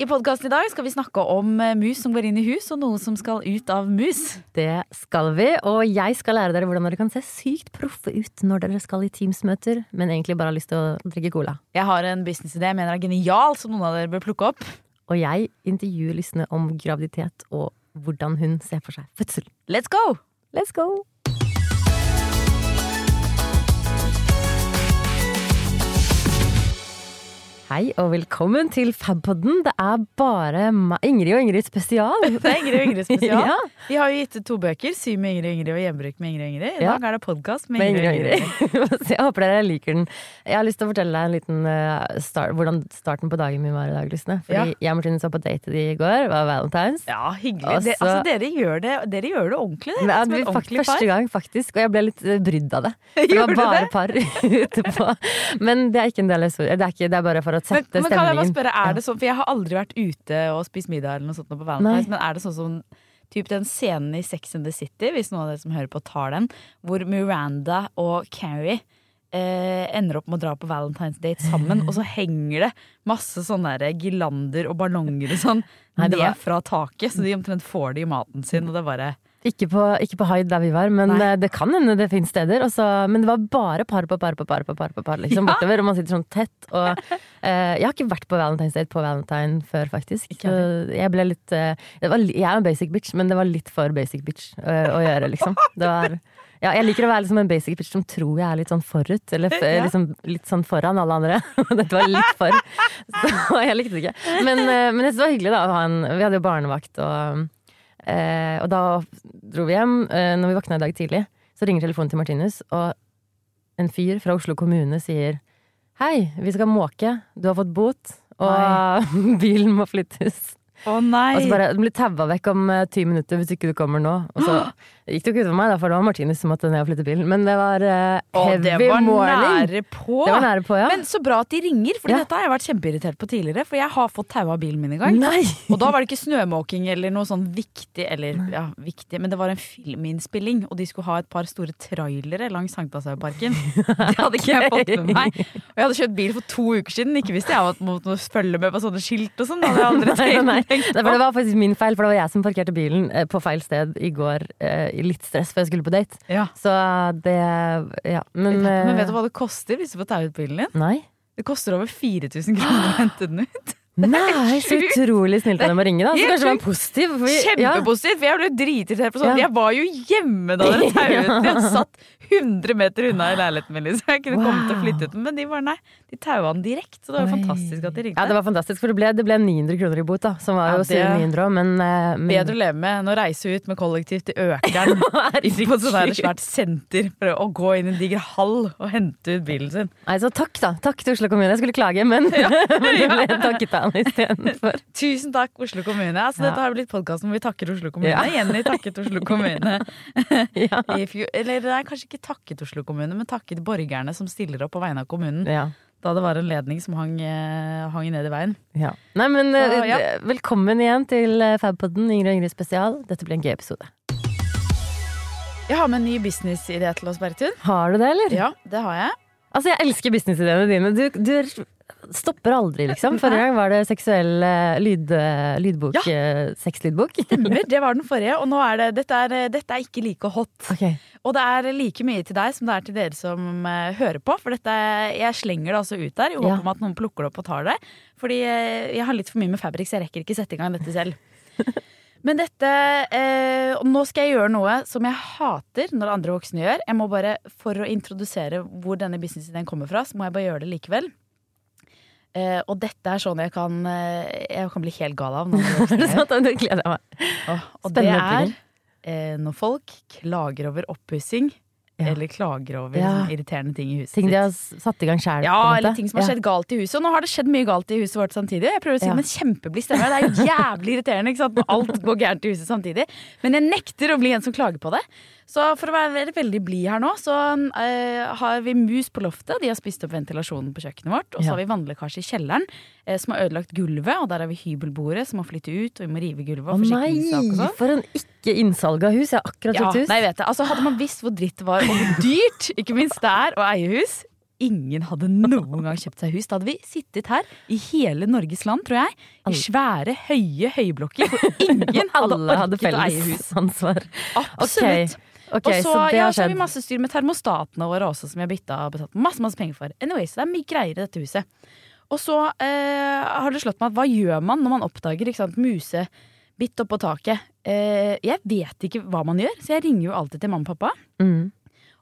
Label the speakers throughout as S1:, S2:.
S1: I podkasten i dag skal vi snakke om eh, mus som går inn i hus, og noe som skal ut av mus.
S2: Det skal vi, og jeg skal lære dere hvordan dere kan se sykt proffe ut når dere skal i Teams-møter, men egentlig bare har lyst til å drikke cola.
S1: Jeg har en businessidé jeg mener er genial, som noen av dere bør plukke opp.
S2: Og jeg intervjuer lystne om graviditet og hvordan hun ser for seg fødsel.
S1: Let's go!
S2: Let's go! Hei og velkommen til Fabpodden. Det er bare Ingrid og Ingrid spesial.
S1: Det er Ingrid og Ingrid spesial.
S2: Ja.
S1: Vi har jo gitt ut to bøker, Sy med Ingrid og Ingrid og Hjemmebruk med Ingrid og Ingrid. I dag er det podkast med Ingrid og
S2: Ingrid
S1: Ingrid.
S2: Jeg håper dere liker den. Jeg har lyst til å fortelle deg en liten eh, start, hvordan starten på dagen min var i dag. Lysne. Fordi
S1: Ja.
S2: jeg og Martine så på date i går. Var valentines.
S1: Ja, hyggelig.
S2: Også,
S1: Det, altså, dere gjør det, dere gjør det ordentlig,
S2: Det, ja, det
S1: et
S2: var første gang, faktisk. Og jeg ble litt eh, brydd av det. Det var bare
S1: det?
S2: par ute på Men det er ikke en del av historien. Det er, ikke, det er bare for å
S1: Men,
S2: sette
S1: men kan jeg bare spørre, er det sånn, for jeg har aldri vært ute og spist middag eller noe sånt på Valentine's,
S2: Nei.
S1: men er det sånn som typ den scenen i Sex and the City, hvis noen av dere som hører på tar den, hvor Miranda og Carrie eh, ender opp med å dra på Valentine's date sammen, og så henger det masse sånne der girlander og ballonger og sånn
S2: det
S1: ned
S2: var-
S1: fra taket, så de omtrent får det i maten sin, og det bare
S2: Ikke på, ikke på Hyde der vi var, men
S1: Nei.
S2: eh, det kan hende det finnes steder. Også, men det var bare par på par på par på par, på par liksom,
S1: Ja.
S2: bortover. Og man sitter sånn tett. Og, eh, jeg har ikke vært på Valentine's Day på Valentine før, faktisk.
S1: Ikke
S2: Så jeg ble litt eh, var, Jeg er en basic bitch, men det var litt for basic bitch eh, å gjøre, liksom. Det var, ja, jeg liker å være liksom en basic bitch som tror jeg er litt sånn forut, eller
S1: Ja.
S2: liksom litt sånn foran alle andre. Dette var litt for. Så jeg likte det ikke. Men, eh, men det var hyggelig da å ha en Vi hadde jo barnevakt, og, eh, og da dro vi hjem. Eh, når vi våkna i dag tidlig, så ringer telefonen til Martinus, og en fyr fra Oslo kommune sier Hei, vi skal måke. Du har fått bot, og bilen må flyttes.
S1: Å nei!
S2: Og så bare, Den blir taua vekk om eh, ti minutter hvis ikke du kommer nå. Og så gikk det jo ikke utover meg, da, for det var Martinus som måtte ned og flytte bilen. Men det var
S1: uh,
S2: heavy
S1: det var
S2: morning.
S1: nære på!
S2: Det var nære på, ja.
S1: Men så bra at de ringer, for
S2: Ja.
S1: dette har jeg vært kjempeirritert på tidligere. For jeg har fått taua bilen min en gang.
S2: Nei!
S1: Og da var det ikke snømåking eller noe sånn viktig, eller ja, viktig, men det var en filminnspilling, og de skulle ha et par store trailere langs Sankthanshauparken. Det hadde ikke jeg fått med meg. Og jeg hadde kjøpt bil for to uker siden, ikke visste jeg at man måtte følge med på sånne skilt og sånn. Det
S2: Det, var, faktisk min feil, for det var jeg som parkerte bilen eh, på feil sted i går. Eh, I litt stress, før jeg skulle på date.
S1: Ja.
S2: Så det Ja, men
S1: Men vet du
S2: eh,
S1: hva det koster hvis du får ta ut bilen din?
S2: Nei.
S1: Det koster over 4000 kroner å hente den ut.
S2: Nei, så utrolig snilt av dem å ringe, da. Så kanskje det var
S1: positivt
S2: positiv. vi- ja.
S1: Kjempepositivt, for jeg ble dritirritert på sånn.
S2: Ja.
S1: Jeg var jo hjemme da dere tauet
S2: Ja.
S1: Jeg satt 100 meter unna i leiligheten min, så Jeg kunne
S2: Wow.
S1: kommet og flyttet den, men de bare nei. De taua den direkte, så det var
S2: Oi.
S1: fantastisk at de ringte.
S2: Ja, det var fantastisk, for det ble, det ble 900 kroner i bot, da. Som var
S1: Ja,
S2: jo sure 900 òg, men, eh, men
S1: Bedre å leve med enn å reise ut med kollektivt til Økern på et sånt svært senter for å gå inn i en diger hall og hente ut bilen sin.
S2: Nei, så takk, da. Takk til Oslo kommune. Jeg skulle klage, men, men det ble takket av han istedenfor.
S1: Tusen takk, Oslo kommune. Altså,
S2: Ja.
S1: Dette har blitt podkasten hvor vi takker Oslo kommune.
S2: Ja.
S1: Jenny takket Oslo kommune
S2: Ja.
S1: you. Eller nei, kanskje ikke takket Oslo kommune, men takket borgerne som stiller opp på vegne av kommunen.
S2: Ja.
S1: Da det var en ledning som hang, eh, hang ned i veien.
S2: Ja. Nei, men
S1: Så,
S2: eh,
S1: ja.
S2: velkommen igjen til eh, Fabpodden, Ingrid og Ingrid spesial. Dette blir en gøy episode.
S1: Jeg har med en ny businessidé til oss, Bergtun.
S2: Har du det, eller?
S1: Ja, det har jeg.
S2: Altså, jeg elsker businessidéene dine. Du, du stopper aldri, liksom. Forrige gang var det seksuell eh, lyd, eh, lydbok.
S1: Ja.
S2: eh, Sexlydbok.
S1: Stemmer, det var den forrige. Og nå er det, dette, er, dette er ikke like hot.
S2: Okay.
S1: Og det er like mye til deg som det er til dere som hører på. For dette, jeg slenger det altså ut der i håp
S2: Ja.
S1: at noen plukker det opp og tar det. Fordi jeg har litt for mye med fabrik så jeg rekker ikke sette i gang dette selv. Men dette eh, Nå skal jeg gjøre noe som jeg hater når andre voksne gjør. Jeg må bare, For å introdusere hvor denne businessideen kommer fra, så må jeg bare gjøre det likevel. Eh, og dette er sånn jeg kan, uh, jeg kan bli helt gal av. Når
S2: det gleder jeg meg.
S1: Og, og det er eh, når folk klager over oppussing,
S2: Ja.
S1: eller klager over
S2: Ja.
S1: sånn, irriterende ting i huset
S2: Ting de har satt i gang sjæl.
S1: Ja, eller ting som har skjedd galt i huset. Og nå har det skjedd mye galt i huset vårt samtidig. Jeg prøver å si
S2: Ja.
S1: med kjempeblid stemme. Det er jævlig irriterende når alt går gærent i huset samtidig. Men jeg nekter å bli en som klager på det. Så for å være veldig blid her nå, så uh, har vi mus på loftet. De har spist opp ventilasjonen på kjøkkenet vårt. Og så
S2: Ja.
S1: har vi vannlekkasje i kjelleren, uh, som har ødelagt gulvet. Og der har vi hybelbordet som må flytte ut, og vi må rive gulvet.
S2: Å nei,
S1: og sånn.
S2: for en ikke innsalga hus. Jeg har akkurat
S1: Ja,
S2: kjøpt hus.
S1: nei, vet jeg. Altså, hadde man visst hvor dritt det var, og hvor dyrt ikke minst det er å eie hus Ingen hadde noen gang kjøpt seg hus. Da hadde vi sittet her i hele Norges land, tror jeg, i svære, høye høyblokker. Ingen hadde
S2: orket hadde
S1: å eie hus.
S2: ansvar.
S1: Absolutt.
S2: Ok,
S1: og så,
S2: så det
S1: ja,
S2: har
S1: så har vi masse styr med termostatene våre også, som vi har bytta og betalt masse, masse penger for. Anyway, så det er mye greier i dette huset. Og så eh, har det slått meg at hva gjør man når man oppdager ikke sant, musebitt oppå taket? Eh, jeg vet ikke hva man gjør, så jeg ringer jo alltid til mamma og pappa.
S2: Mm.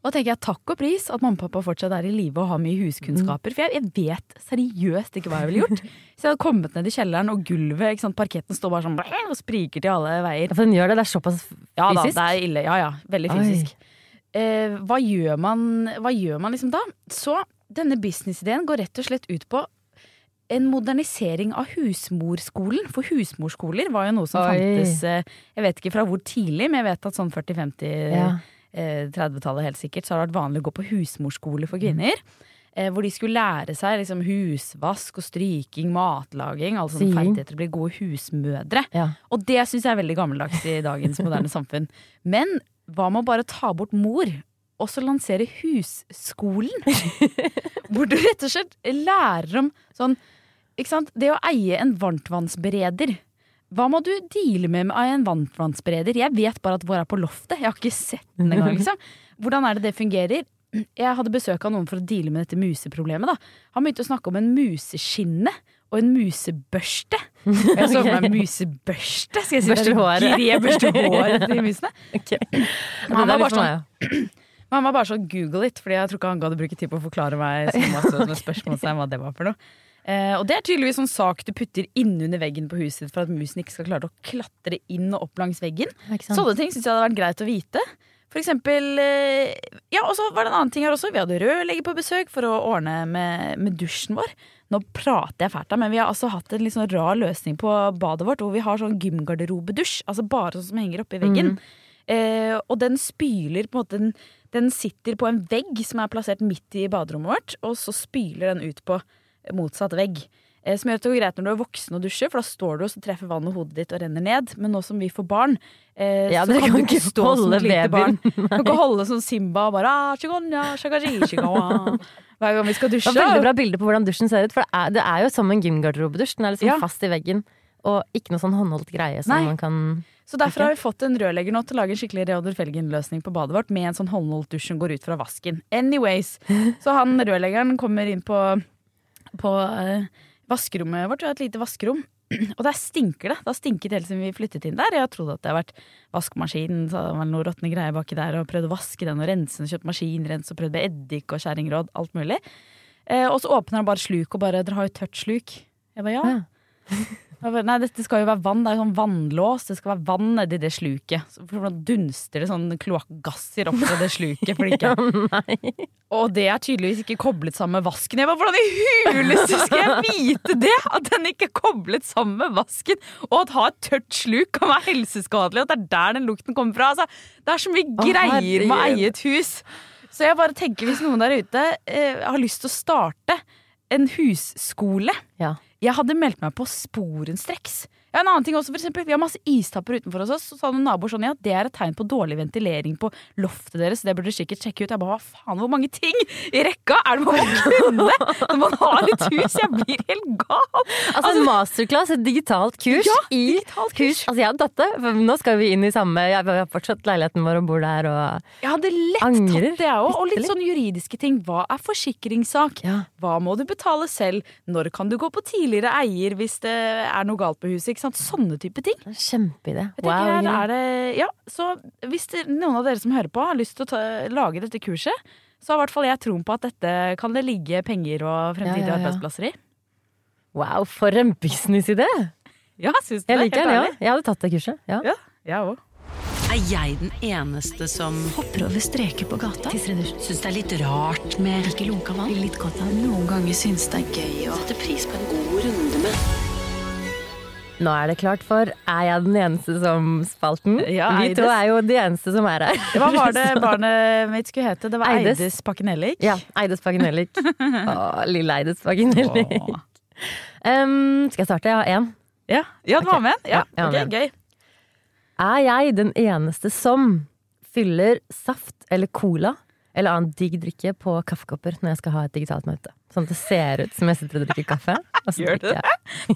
S1: Og tenker jeg takk og pris at mamma og pappa fortsatt er i live og har mye huskunnskaper. For jeg, jeg vet seriøst ikke hva jeg ville gjort. Så jeg hadde kommet ned i kjelleren, og gulvet, ikke sant, parketten står bare sånn og spriker til alle veier.
S2: Ja, For den gjør det. Det er såpass fysisk?
S1: Ja da, det er ille. Ja ja, veldig fysisk. Eh, hva gjør man Hva gjør man liksom da? Så denne businessideen går rett og slett ut på en modernisering av husmorskolen. For husmorskoler var jo noe som
S2: Oi.
S1: fantes eh, Jeg vet ikke fra hvor tidlig, men jeg vet at sånn 40-50
S2: Ja.
S1: Eh, 30-tallet helt sikkert, så har det vært vanlig å gå på husmorskole for kvinner. Mm. hvor de skulle lære seg liksom, husvask og stryking, matlaging, altså sånne ferdigheter til å bli gode husmødre.
S2: Ja.
S1: Og det syns jeg er veldig gammeldags i dagens moderne samfunn. Men hva med å bare ta bort mor, og så lansere husskolen? Hvor du rett og slett lærer om sånn ikke sant? Det å eie en varmtvannsbereder. Hva må du deale med av en varmtvannsbereder? Jeg vet bare at vår er på loftet. Jeg har ikke sett den engang. Liksom. Hvordan er det det fungerer? Jeg hadde besøk av noen for å deale med dette museproblemet. Da. Han begynte å snakke om en museskinne og en musebørste. Jeg så for meg musebørste. Skal jeg si
S2: Børster
S1: det?
S2: håret.
S1: Gre børste håret til musene.
S2: Okay.
S1: Han var bare
S2: sånn.
S1: Men han var bare sånn google it, Fordi jeg tror ikke han gadd å bruke tid på å forklare meg så masse med spørsmålstegn hva det var for noe. Eh, og det er tydeligvis sånn sak du putter innunder veggen på huset for at musen ikke skal klare å klatre inn og opp langs veggen. Sånne ting syns jeg hadde vært greit å vite. For eksempel eh, Ja, og så var det en annen ting her også. Vi hadde rørlegger på besøk for å ordne med, med dusjen vår. Nå prater jeg fælt, da, men vi har altså hatt en litt sånn rar løsning på badet vårt, hvor vi har sånn gymgarderobedusj. Altså bare sånn som henger oppi veggen. Eh, og den spyler på en måte den, den sitter på en vegg som er plassert midt i baderommet vårt, og så spyler den ut på motsatt vegg. Eh, som gjør at det går greit når du er voksen og dusjer, for da står du og så treffer vannet hodet ditt og renner ned. Men nå som vi får barn, eh,
S2: Ja,
S1: så
S2: kan,
S1: kan du ikke stå som et lite barn. Du kan ikke holde som Simba og bare ah, chigonya, shagaji. Hver gang vi skal
S2: Det
S1: dusje.
S2: var veldig bra bilde på hvordan dusjen ser ut. For det er, det er jo som en gymgarderobedusj. Den er liksom
S1: Ja.
S2: fast i veggen. Og ikke noe sånn håndholdt greie som
S1: Nei.
S2: man kan
S1: Så derfor har vi fått en rørlegger nå til å lage en skikkelig Reodor Felgen-løsning på badet vårt med en sånn håndholdt dusj som går ut fra vasken. Anyways, så han rørleggeren kommer inn på, på eh, vaskerommet vårt. Vi har et lite vaskerom. Og der stinker det. Det har stinket helt siden vi flyttet inn der. Jeg har trodd at det har vært vaskemaskinen, så det var noe råtne greier baki der, og prøvd å vaske den og rense den, kjøpt maskinrens og prøvd med eddik og kjerringråd, alt mulig. Eh, og så åpner han bare sluk og bare 'Dere har jo tørt sluk'. Jeg bare ja. Bare, Nei, dette skal jo være vann. Det er sånn vannlås. Det skal være vann nedi det sluket. Så for dunster det sånn kloakkgasser opp fra det sluket. Ikke. Og det er tydeligvis ikke koblet sammen med vasken. Jeg bare, Hvordan i huleste skal jeg vite det? At den ikke er koblet sammen med vasken. Og at ha et tørt sluk kan være helseskadelig. At det er der den lukten kommer fra. Altså, det er så mye
S2: Å,
S1: greier med å eie et hus. Så jeg bare tenker hvis noen der ute eh, har lyst til å starte en husskole
S2: Ja.
S1: Jeg hadde meldt meg på sporenstreks. Ja, en annen ting også, for eksempel, Vi har masse istapper utenfor oss. Så sa noen naboer sånn ja, det er et tegn på dårlig ventilering på loftet deres. Det burde du sikkert sjekke ut. Jeg bare hva faen, hvor mange ting i rekka er det man må kunne når man har et hus? Jeg blir helt gal.
S2: Altså, altså masterclass, et digitalt kurs
S1: Ja,
S2: i
S1: digitalt
S2: kurs.
S1: kurs.
S2: Altså, jeg hadde tatt det. For nå skal vi inn i samme Jeg har fortsatt leiligheten vår og bor der og
S1: Jeg hadde lett
S2: Angrer
S1: tatt det, jeg òg. Og litt. sånn juridiske ting. Hva er forsikringssak?
S2: Ja.
S1: Hva må du betale selv? Når kan du gå på tidligere eier hvis det er noe galt på huset? Ikke sant? Sånne type ting.
S2: Kjempeidé. Wow.
S1: her er det, ja, så hvis det, noen av dere som hører på har lyst til å ta, lage dette kurset, så har i hvert fall jeg troen på at dette kan det ligge penger og fremtidige
S2: Ja, ja, ja.
S1: arbeidsplasser i.
S2: wow, for en businessidé!
S1: Ja, syns du
S2: Jeg
S1: det?
S2: liker den, ja. Jeg hadde tatt det kurset. Ja.
S1: Ja, jeg òg.
S3: Er jeg den eneste som hopper over streker på gata? Syns det er litt rart med ikke lunka vann? Litt godt av Noen ganger syns det er gøy å sette pris på en god runde med
S2: Nå er det klart for Er jeg den eneste som-spalten.
S1: Ja,
S2: Vi to er jo de eneste som er her.
S1: Hva var det barnet mitt skulle hete? Det var
S2: Eides.
S1: Eides Pakkenellik.
S2: Ja, Eides Paginellik. Å, lille Eides Paginellik. Um, skal jeg starte? Jeg har én.
S1: Ja, ja, har var med en? Ja,
S2: Ja, okay,
S1: ok, gøy.
S2: Er jeg den eneste som fyller saft eller cola eller annen digg drikke på kaffekopper når jeg skal ha et digitalt møte? Sånn at det ser ut som jeg sitter og drikker kaffe. Og så
S1: Gjør
S2: du
S1: det.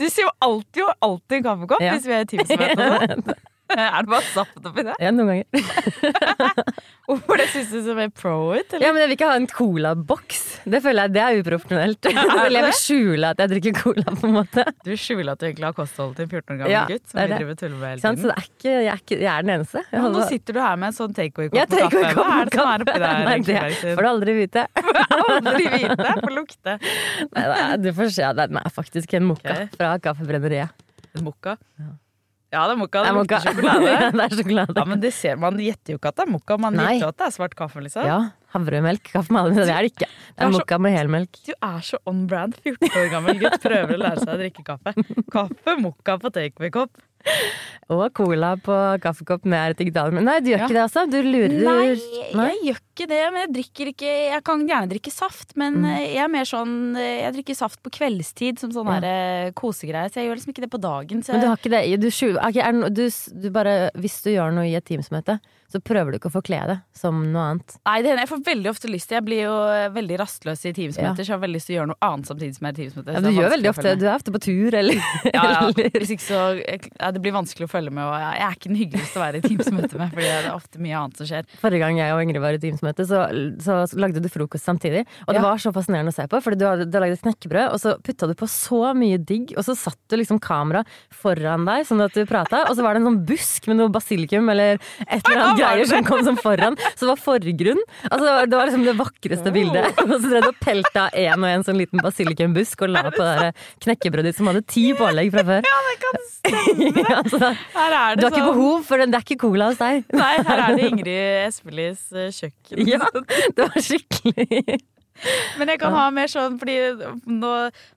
S1: Du sier jo alltid og alltid en kaffekopp
S2: Ja.
S1: hvis vi er i Teams-møte. Er det bare saft oppi det?
S2: Ja, noen ganger.
S1: Hvorfor det synes du så mer pro ut? Eller?
S2: Ja, men jeg vil ikke ha en colaboks. Det føler jeg det er uprofesjonelt. Jeg vil skjule at jeg drikker cola, på en måte.
S1: Du skjuler at du egentlig har kostholdet til en 14 år gammel
S2: Ja,
S1: gutt. Som
S2: det er
S1: vi
S2: det.
S1: driver tuller med hele
S2: tiden Så det er ikke, jeg, er ikke, jeg er den eneste. Jeg
S1: Ja, nå
S2: holder-
S1: sitter du her med en sånn takeaway-kopp
S2: ja,
S1: take
S2: på
S1: kaffe. Hva er det som er oppi der?
S2: Nei, det får du aldri vite.
S1: Aldri vite. Får lukte.
S2: Nei, du får se. Den er faktisk en mokka
S1: okay.
S2: fra Kaffebrenneriet.
S1: Mokka. Ja, det er mokka.
S2: Det
S1: Det
S2: er mokka.
S1: sjokolade.
S2: Ja, det er sjokolade.
S1: Ja, men det ser Man gjetter jo ikke at det er mokka, man
S2: Nei.
S1: gjetter at det er svart kaffe. liksom
S2: Ja, havremelk, kaffe med alle, det er det ikke. Det
S1: er
S2: er mokka med helmelk.
S1: Du er så on brand. 14 år gammel gutt prøver å lære seg å drikke kaffe. Kaffe, mokka på takeaway-kopp.
S2: Og cola på kaffekopp med digitalt Men nei, du gjør
S1: Ja.
S2: ikke det, altså? Du lurer
S1: Nei,
S2: Nei?
S1: jeg gjør ikke det. Men jeg drikker ikke Jeg kan gjerne drikke saft, men
S2: Mm.
S1: eh, jeg er mer sånn eh, Jeg drikker saft på kveldstid som sånn
S2: Ja.
S1: eh, kosegreie. Så jeg gjør liksom ikke det på dagen. Så
S2: Men du har ikke det du, okay, er du, du bare, Hvis du gjør noe i et Teams-møte, så prøver du ikke å forkle det som noe annet.
S1: nei, det hender jeg får veldig ofte lyst til Jeg blir jo eh, veldig rastløs i Teams-møter, så jeg har veldig lyst til å gjøre noe annet samtidig som jeg er i Teams-møte.
S2: Ja, du gjør veldig ofte. Du er ofte på tur, eller,
S1: Ja, ja. Hvis ikke så ja, Det blir vanskelig å følge med, og jeg er ikke den hyggeligste å være i Teams-møte med, fordi det er ofte mye annet som skjer.
S2: Forrige gang jeg og Ingrid var i Teams-møte, så, så, lagde du frokost samtidig. Og det
S1: Ja.
S2: var så fascinerende å se på, Fordi du hadde, du hadde lagd knekkebrød, og så putta du på så mye digg, og så satt du liksom kamera foran deg, sånn at du prata, og så var det en sånn busk med noe basilikum eller et eller annet greier som kom som foran, så det var forgrunn. Altså, det var, det var liksom det vakreste bildet. Og så drev du og pelta en og en sånn liten basilikumbusk og la på det knekkebrødet ditt som hadde ti pålegg fra før.
S1: Ja, det kan stemme!
S2: Ja, så da,
S1: Her er
S2: du har ikke
S1: sånn
S2: behov for den, det er ikke cola hos deg.
S1: Nei, her er det Ingrid Espelis eh, kjøkken.
S2: Ja, det var skikkelig
S1: Men jeg kan ha mer sånn, fordi nå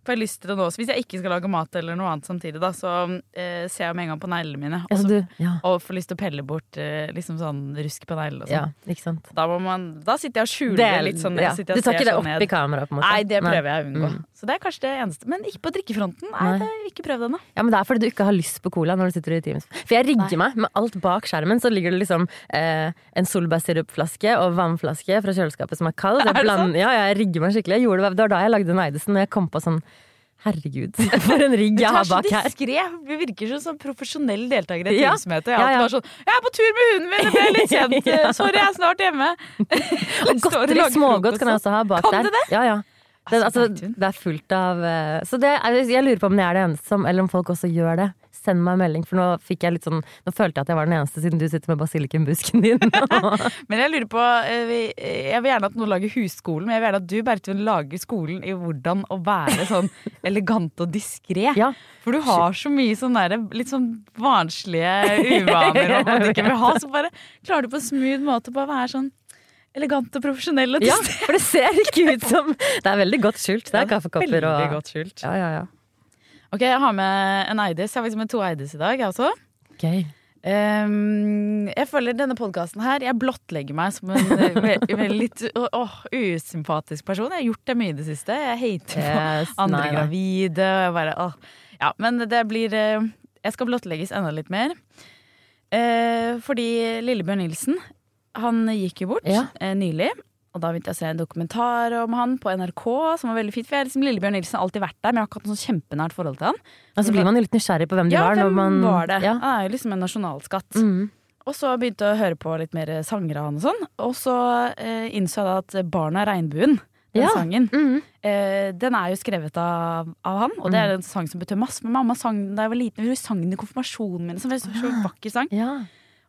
S1: får jeg lyst til det nå. også. hvis jeg ikke skal lage mat eller noe annet samtidig, da, så eh, ser jeg med en gang på neglene mine. Og,
S2: Altså,
S1: så,
S2: du, ja,
S1: og får lyst til å pelle bort eh, liksom sånn rusk på neglene og sånn.
S2: Ja.
S1: Da, da sitter jeg og skjuler
S2: Det
S1: litt sånn.
S2: ja. Du tar ikke det
S1: sånn
S2: opp
S1: sånn
S2: i kamera, på en måte?
S1: Nei, det prøver jeg å unngå.
S2: Mm.
S1: Så det er kanskje det eneste. Men ikke på drikkefronten. Nei,
S2: Nei.
S1: det ikke prøv prøvd ennå.
S2: Ja, men Det er fordi du ikke har lyst på cola når du sitter i Teams. For jeg rigger
S1: Nei.
S2: meg med alt bak skjermen. Så ligger det liksom eh, en solbærsirupflaske og vannflaske fra kjøleskapet som er kald. Jeg,
S1: Er det
S2: bland- ja, jeg rigger meg skikkelig. Jeg det, det var da jeg lagde Neidesen, Eidesen, og jeg kom på sånn Herregud, for en rigg jeg har bak her.
S1: Du er så diskré. Virker som sånn profesjonell deltaker i et
S2: Ja.
S1: Teams-møte.
S2: Ja, ja.
S1: sånn, jeg er på tur med hunden min, det ble litt sent. Sorry, jeg er snart hjemme.
S2: Og godteri, smågodt kan jeg også ha bak
S1: Kan
S2: der.
S1: du det?
S2: Ja, ja. Det,
S1: Altså,
S2: altså, det er fullt av eh, Så det jeg lurer på om jeg er det eneste som Eller om folk også gjør det. Send meg en melding, for nå fikk jeg litt sånn Nå følte jeg at jeg var den eneste, siden du sitter med basilikumbusken din.
S1: Men jeg lurer på eh, Jeg vil gjerne at noen lager husskolen, men jeg vil gjerne at du Bertun, lager skolen i hvordan å være sånn elegant og diskré.
S2: ja,
S1: For du har så mye sånn derre litt sånn barnslige uvaner om at du ikke vil ha. Så bare klarer du på en smooth måte å bare være sånn elegant og profesjonell og
S2: ja,
S1: diskré.
S2: for det ser ikke ut som Det er veldig godt skjult. Det er kaffekopper
S1: Veldig
S2: og
S1: godt skjult.
S2: Ja, ja, ja.
S1: Ok, jeg har med en Eidis. Jeg har faktisk med to Eidis i dag, jeg også.
S2: Okay.
S1: Um, jeg føler denne podkasten her Jeg blottlegger meg som en eh, ve- ve- litt oh, usympatisk person. Jeg har gjort det mye i det siste. Jeg hater
S2: Yes,
S1: andre
S2: nei,
S1: gravide. Bare, oh. Ja, men det blir eh, Jeg skal blottlegges enda litt mer. Uh, fordi Lillebjørn Nilsen, han gikk jo bort
S2: Ja.
S1: eh, nylig. Og da begynte jeg å se en dokumentar om han på NRK som var veldig fint. For jeg liksom Lillebjørn Nilsen har alltid vært der, men jeg har ikke hatt noe sånn kjempenært forhold til han.
S2: Og så blir man jo litt nysgjerrig på hvem de
S1: ja,
S2: var.
S1: hvem
S2: Når man,
S1: var det?
S2: Ja.
S1: Han er jo liksom en nasjonalskatt.
S2: Mm.
S1: Og så begynte jeg å høre på litt mer sanger av han og sånn. Og så eh, innså jeg da at Barna Regnbuen, den
S2: Ja.
S1: sangen.
S2: Mhm.
S1: Eh, den er jo skrevet av, av han, og det
S2: Mm.
S1: er en sang som betød masse. Men mamma sang den da jeg var liten. Hun sang den i konfirmasjonen min. Så det var en så vakker sang.
S2: Ja.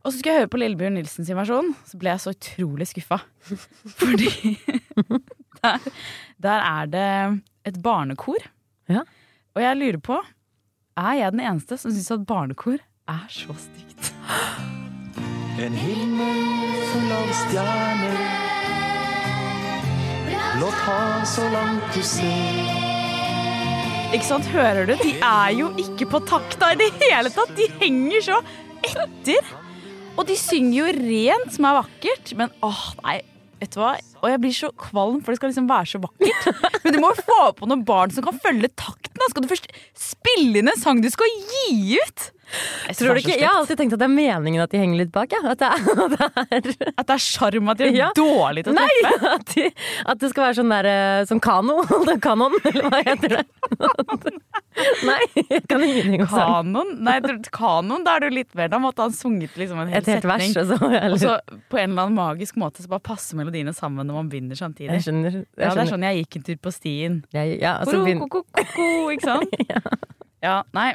S1: Og så skulle jeg høre på Lillebjørn Nilsens versjon, så ble jeg så utrolig skuffa. Fordi der, der er det et barnekor.
S2: Ja.
S1: Og jeg lurer på, er jeg den eneste som syns at barnekor er så stygt?
S4: En himmel full av stjerner Blått hav så langt du ser
S1: Ikke sant, hører du? De er jo ikke på takta i det hele tatt! De henger så etter! Og de synger jo rent, som er vakkert, men åh, nei. Vet du hva? Og jeg blir så kvalm, for det skal liksom være så vakkert. Men du må jo få på noen barn som kan følge takten. Da. Skal du først spille inn en sang du skal gi ut?
S2: Tror du ikke, jeg har alltid tenkt at det er meningen at de henger litt bak. Ja. At, det er, at, det er,
S1: sjarm at de er
S2: Ja.
S1: dårlige til å
S2: nei,
S1: treffe.
S2: at, de, at det skal være sånn der eh, Som kano. Kanon, eller hva heter det? Nei, jeg kan ingenting om sang.
S1: Kanon? Nei, kanon, da er du litt mer. Da måtte han sunget liksom en hel
S2: Et helt vers,
S1: setning.
S2: og så
S1: Og så på en eller annen magisk måte så bare passer melodiene sammen når man begynner samtidig.
S2: Jeg skjønner. Jeg
S1: Ja, det er sånn jeg gikk en tur på stien.
S2: Jeg, ja, altså, begynn-
S1: Ko-ko-ko-ko, ikke sant? Ja, nei.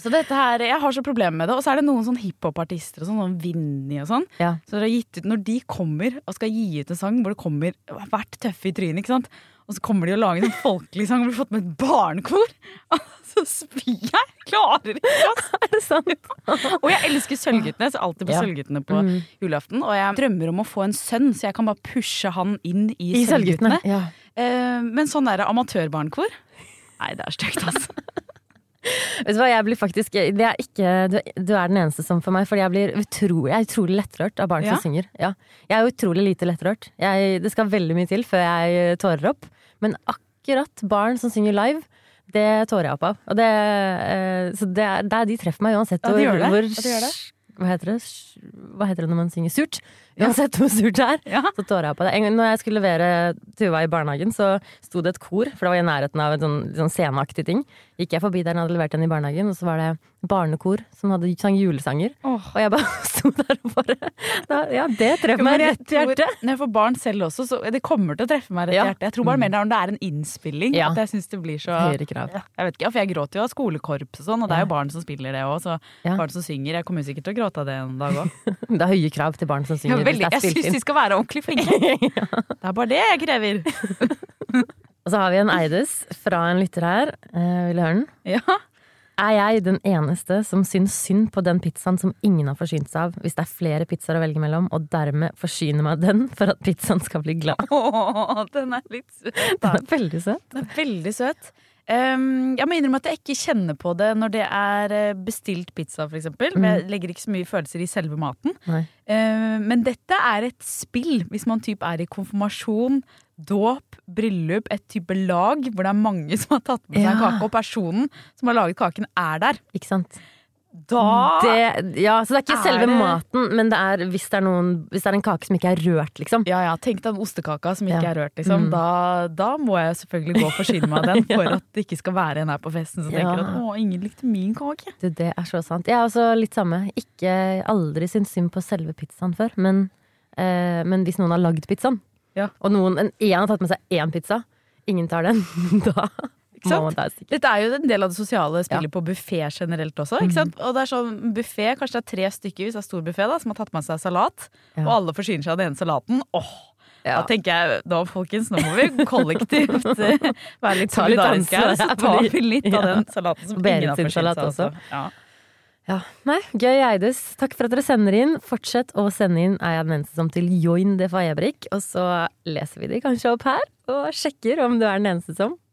S1: Så dette her, Jeg har så problemer med det. Og så er det noen sånn hiphop-artister og sånn, sånn Vinni og sånn.
S2: Ja.
S1: Så dere har gitt ut, Når de kommer og skal gi ut en sang hvor det kommer hvert tøffe i trynet, ikke sant? og så kommer de og lager en sånn folkelig sang hvor de har fått med et barnekor, så spyr jeg! Klarer ikke!
S2: Er det sant?
S1: Og jeg elsker Sølvguttene. Jeg ser alltid på
S2: Ja.
S1: Sølvguttene på
S2: mm.
S1: julaften. Og jeg drømmer om å få en sønn, så jeg kan bare pushe han inn i,
S2: I
S1: Sølvguttene.
S2: Ja.
S1: Eh, men sånn der amatørbarnkor Nei, det er stygt, altså.
S2: Vet du hva, jeg blir faktisk det er ikke, du, du er den eneste som for meg, fordi jeg, blir utro, jeg er utrolig lettrørt av barn
S1: Ja?
S2: som synger. Ja. Jeg er utrolig lite lettrørt. Jeg, det skal veldig mye til før jeg tårer opp. Men akkurat barn som synger live, det tårer jeg opp av. Og det, eh, så det er, det de treffer meg uansett
S1: Ja, de gjør det.
S2: hvor
S1: Ja, de gjør det.
S2: Hva heter det? Hva heter det når man synger surt? Uansett hvor surt det er,
S1: Ja.
S2: så tåra jeg på det. En gang når jeg skulle levere Tuva i barnehagen, så sto det et kor, for det var i nærheten av en sånn, sånn sceneaktig ting. Gikk jeg forbi der den hadde levert den i barnehagen, og så var det barnekor som hadde sang julesanger.
S1: Oh.
S2: Og jeg bare sto der og bare da, Ja, det treffer meg rett i hjertet.
S1: Når jeg får barn selv også, så det kommer til å treffe meg rett i
S2: Ja.
S1: hjertet. Jeg tror bare mer det er når det er en innspilling
S2: Ja.
S1: at jeg syns det blir så
S2: Høyere krav.
S1: Jeg vet ikke, for jeg gråter jo av skolekorps og sånn, og det er jo barn som spiller det òg, så barn som synger. Jeg kommer sikkert til å gråte av det en dag òg.
S2: Det er høye krav til barn som synger. Det
S1: Jeg syns de skal være ordentlig flinke. Det er bare det jeg krever.
S2: Og så har vi en Eides fra en lytter her. Eh, vil du høre den?
S1: Ja.
S2: Er jeg den eneste som syns synd på den pizzaen som ingen har forsynt seg av, hvis det er flere pizzaer å velge mellom, og dermed forsyner meg den for at pizzaen skal bli glad?
S1: Åh, den er litt søt.
S2: Den er veldig søt.
S1: Den er veldig søt. Um, jeg må innrømme at jeg ikke kjenner på det når det er eh, bestilt pizza, f.eks. Men jeg legger ikke så mye følelser i selve maten. Uh, men dette er et spill hvis man typ er i konfirmasjon, dåp, bryllup, et type lag hvor det er mange som har tatt med seg
S2: Ja.
S1: kake, og personen som har laget kaken, er der.
S2: Ikke sant?
S1: Da
S2: Det, ja, så det er ikke
S1: Er
S2: selve
S1: det-
S2: maten, men det er hvis det er, noen, hvis det er en kake som ikke er rørt, liksom.
S1: Ja, ja, tenk den ostekaka som ikke
S2: Ja.
S1: er rørt, liksom.
S2: Mm.
S1: Da, da må jeg selvfølgelig gå og forsyne meg av den, for at det ikke skal være en her på festen som tenker
S2: Ja.
S1: at å, ingen likte min kake.
S2: Du, det er så sant. Jeg er også litt samme. Ikke aldri syntes synd på selve pizzaen før, men, eh, men hvis noen har lagd pizzaen,
S1: Ja.
S2: og noen, en, en har tatt med seg én pizza, ingen tar den, da
S1: Dette er jo en del av det sosiale spillet
S2: Ja.
S1: på buffé generelt også. Sant? Og det er sånn buffé, kanskje det er tre stykker hvis det er stor buffé, da, som har tatt med seg salat,
S2: Ja.
S1: og alle forsyner seg av den ene salaten. Åh,
S2: Ja.
S1: Da tenker jeg da, folkens, nå må vi kollektivt eh, være litt solidariske her, så tar vi litt av den salaten som ingen har forsynt seg
S2: også.
S1: også. Ja.
S2: Ja. Nei, gøy Eides. Takk for at dere sender inn. Fortsett å sende inn er jeg den eneste som til join det fajebrik. Og så leser vi de kanskje opp her, og sjekker om du er den eneste som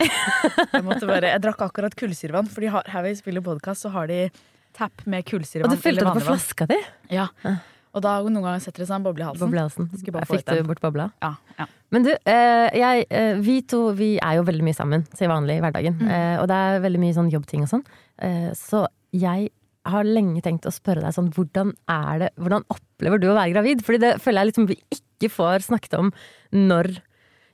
S1: Jeg, måtte bare, jeg drakk akkurat kullsyrevann, for her vi spiller podkast, så har de tapp med
S2: og du fylte det på flaska di?
S1: Ja. Og da noen ganger setter det seg en boble i halsen.
S2: Boble i halsen. Jeg Fikk du bort bobla?
S1: Ja, ja.
S2: Men du, eh, jeg, eh, vi to vi er jo veldig mye sammen til vanlig i hverdagen.
S1: Mm.
S2: Eh, og det er veldig mye sånn jobbting og sånn. Så jeg har lenge tenkt å spørre deg sånn, hvordan er det Hvordan opplever du å være gravid? Fordi det føler jeg liksom vi ikke får snakket om når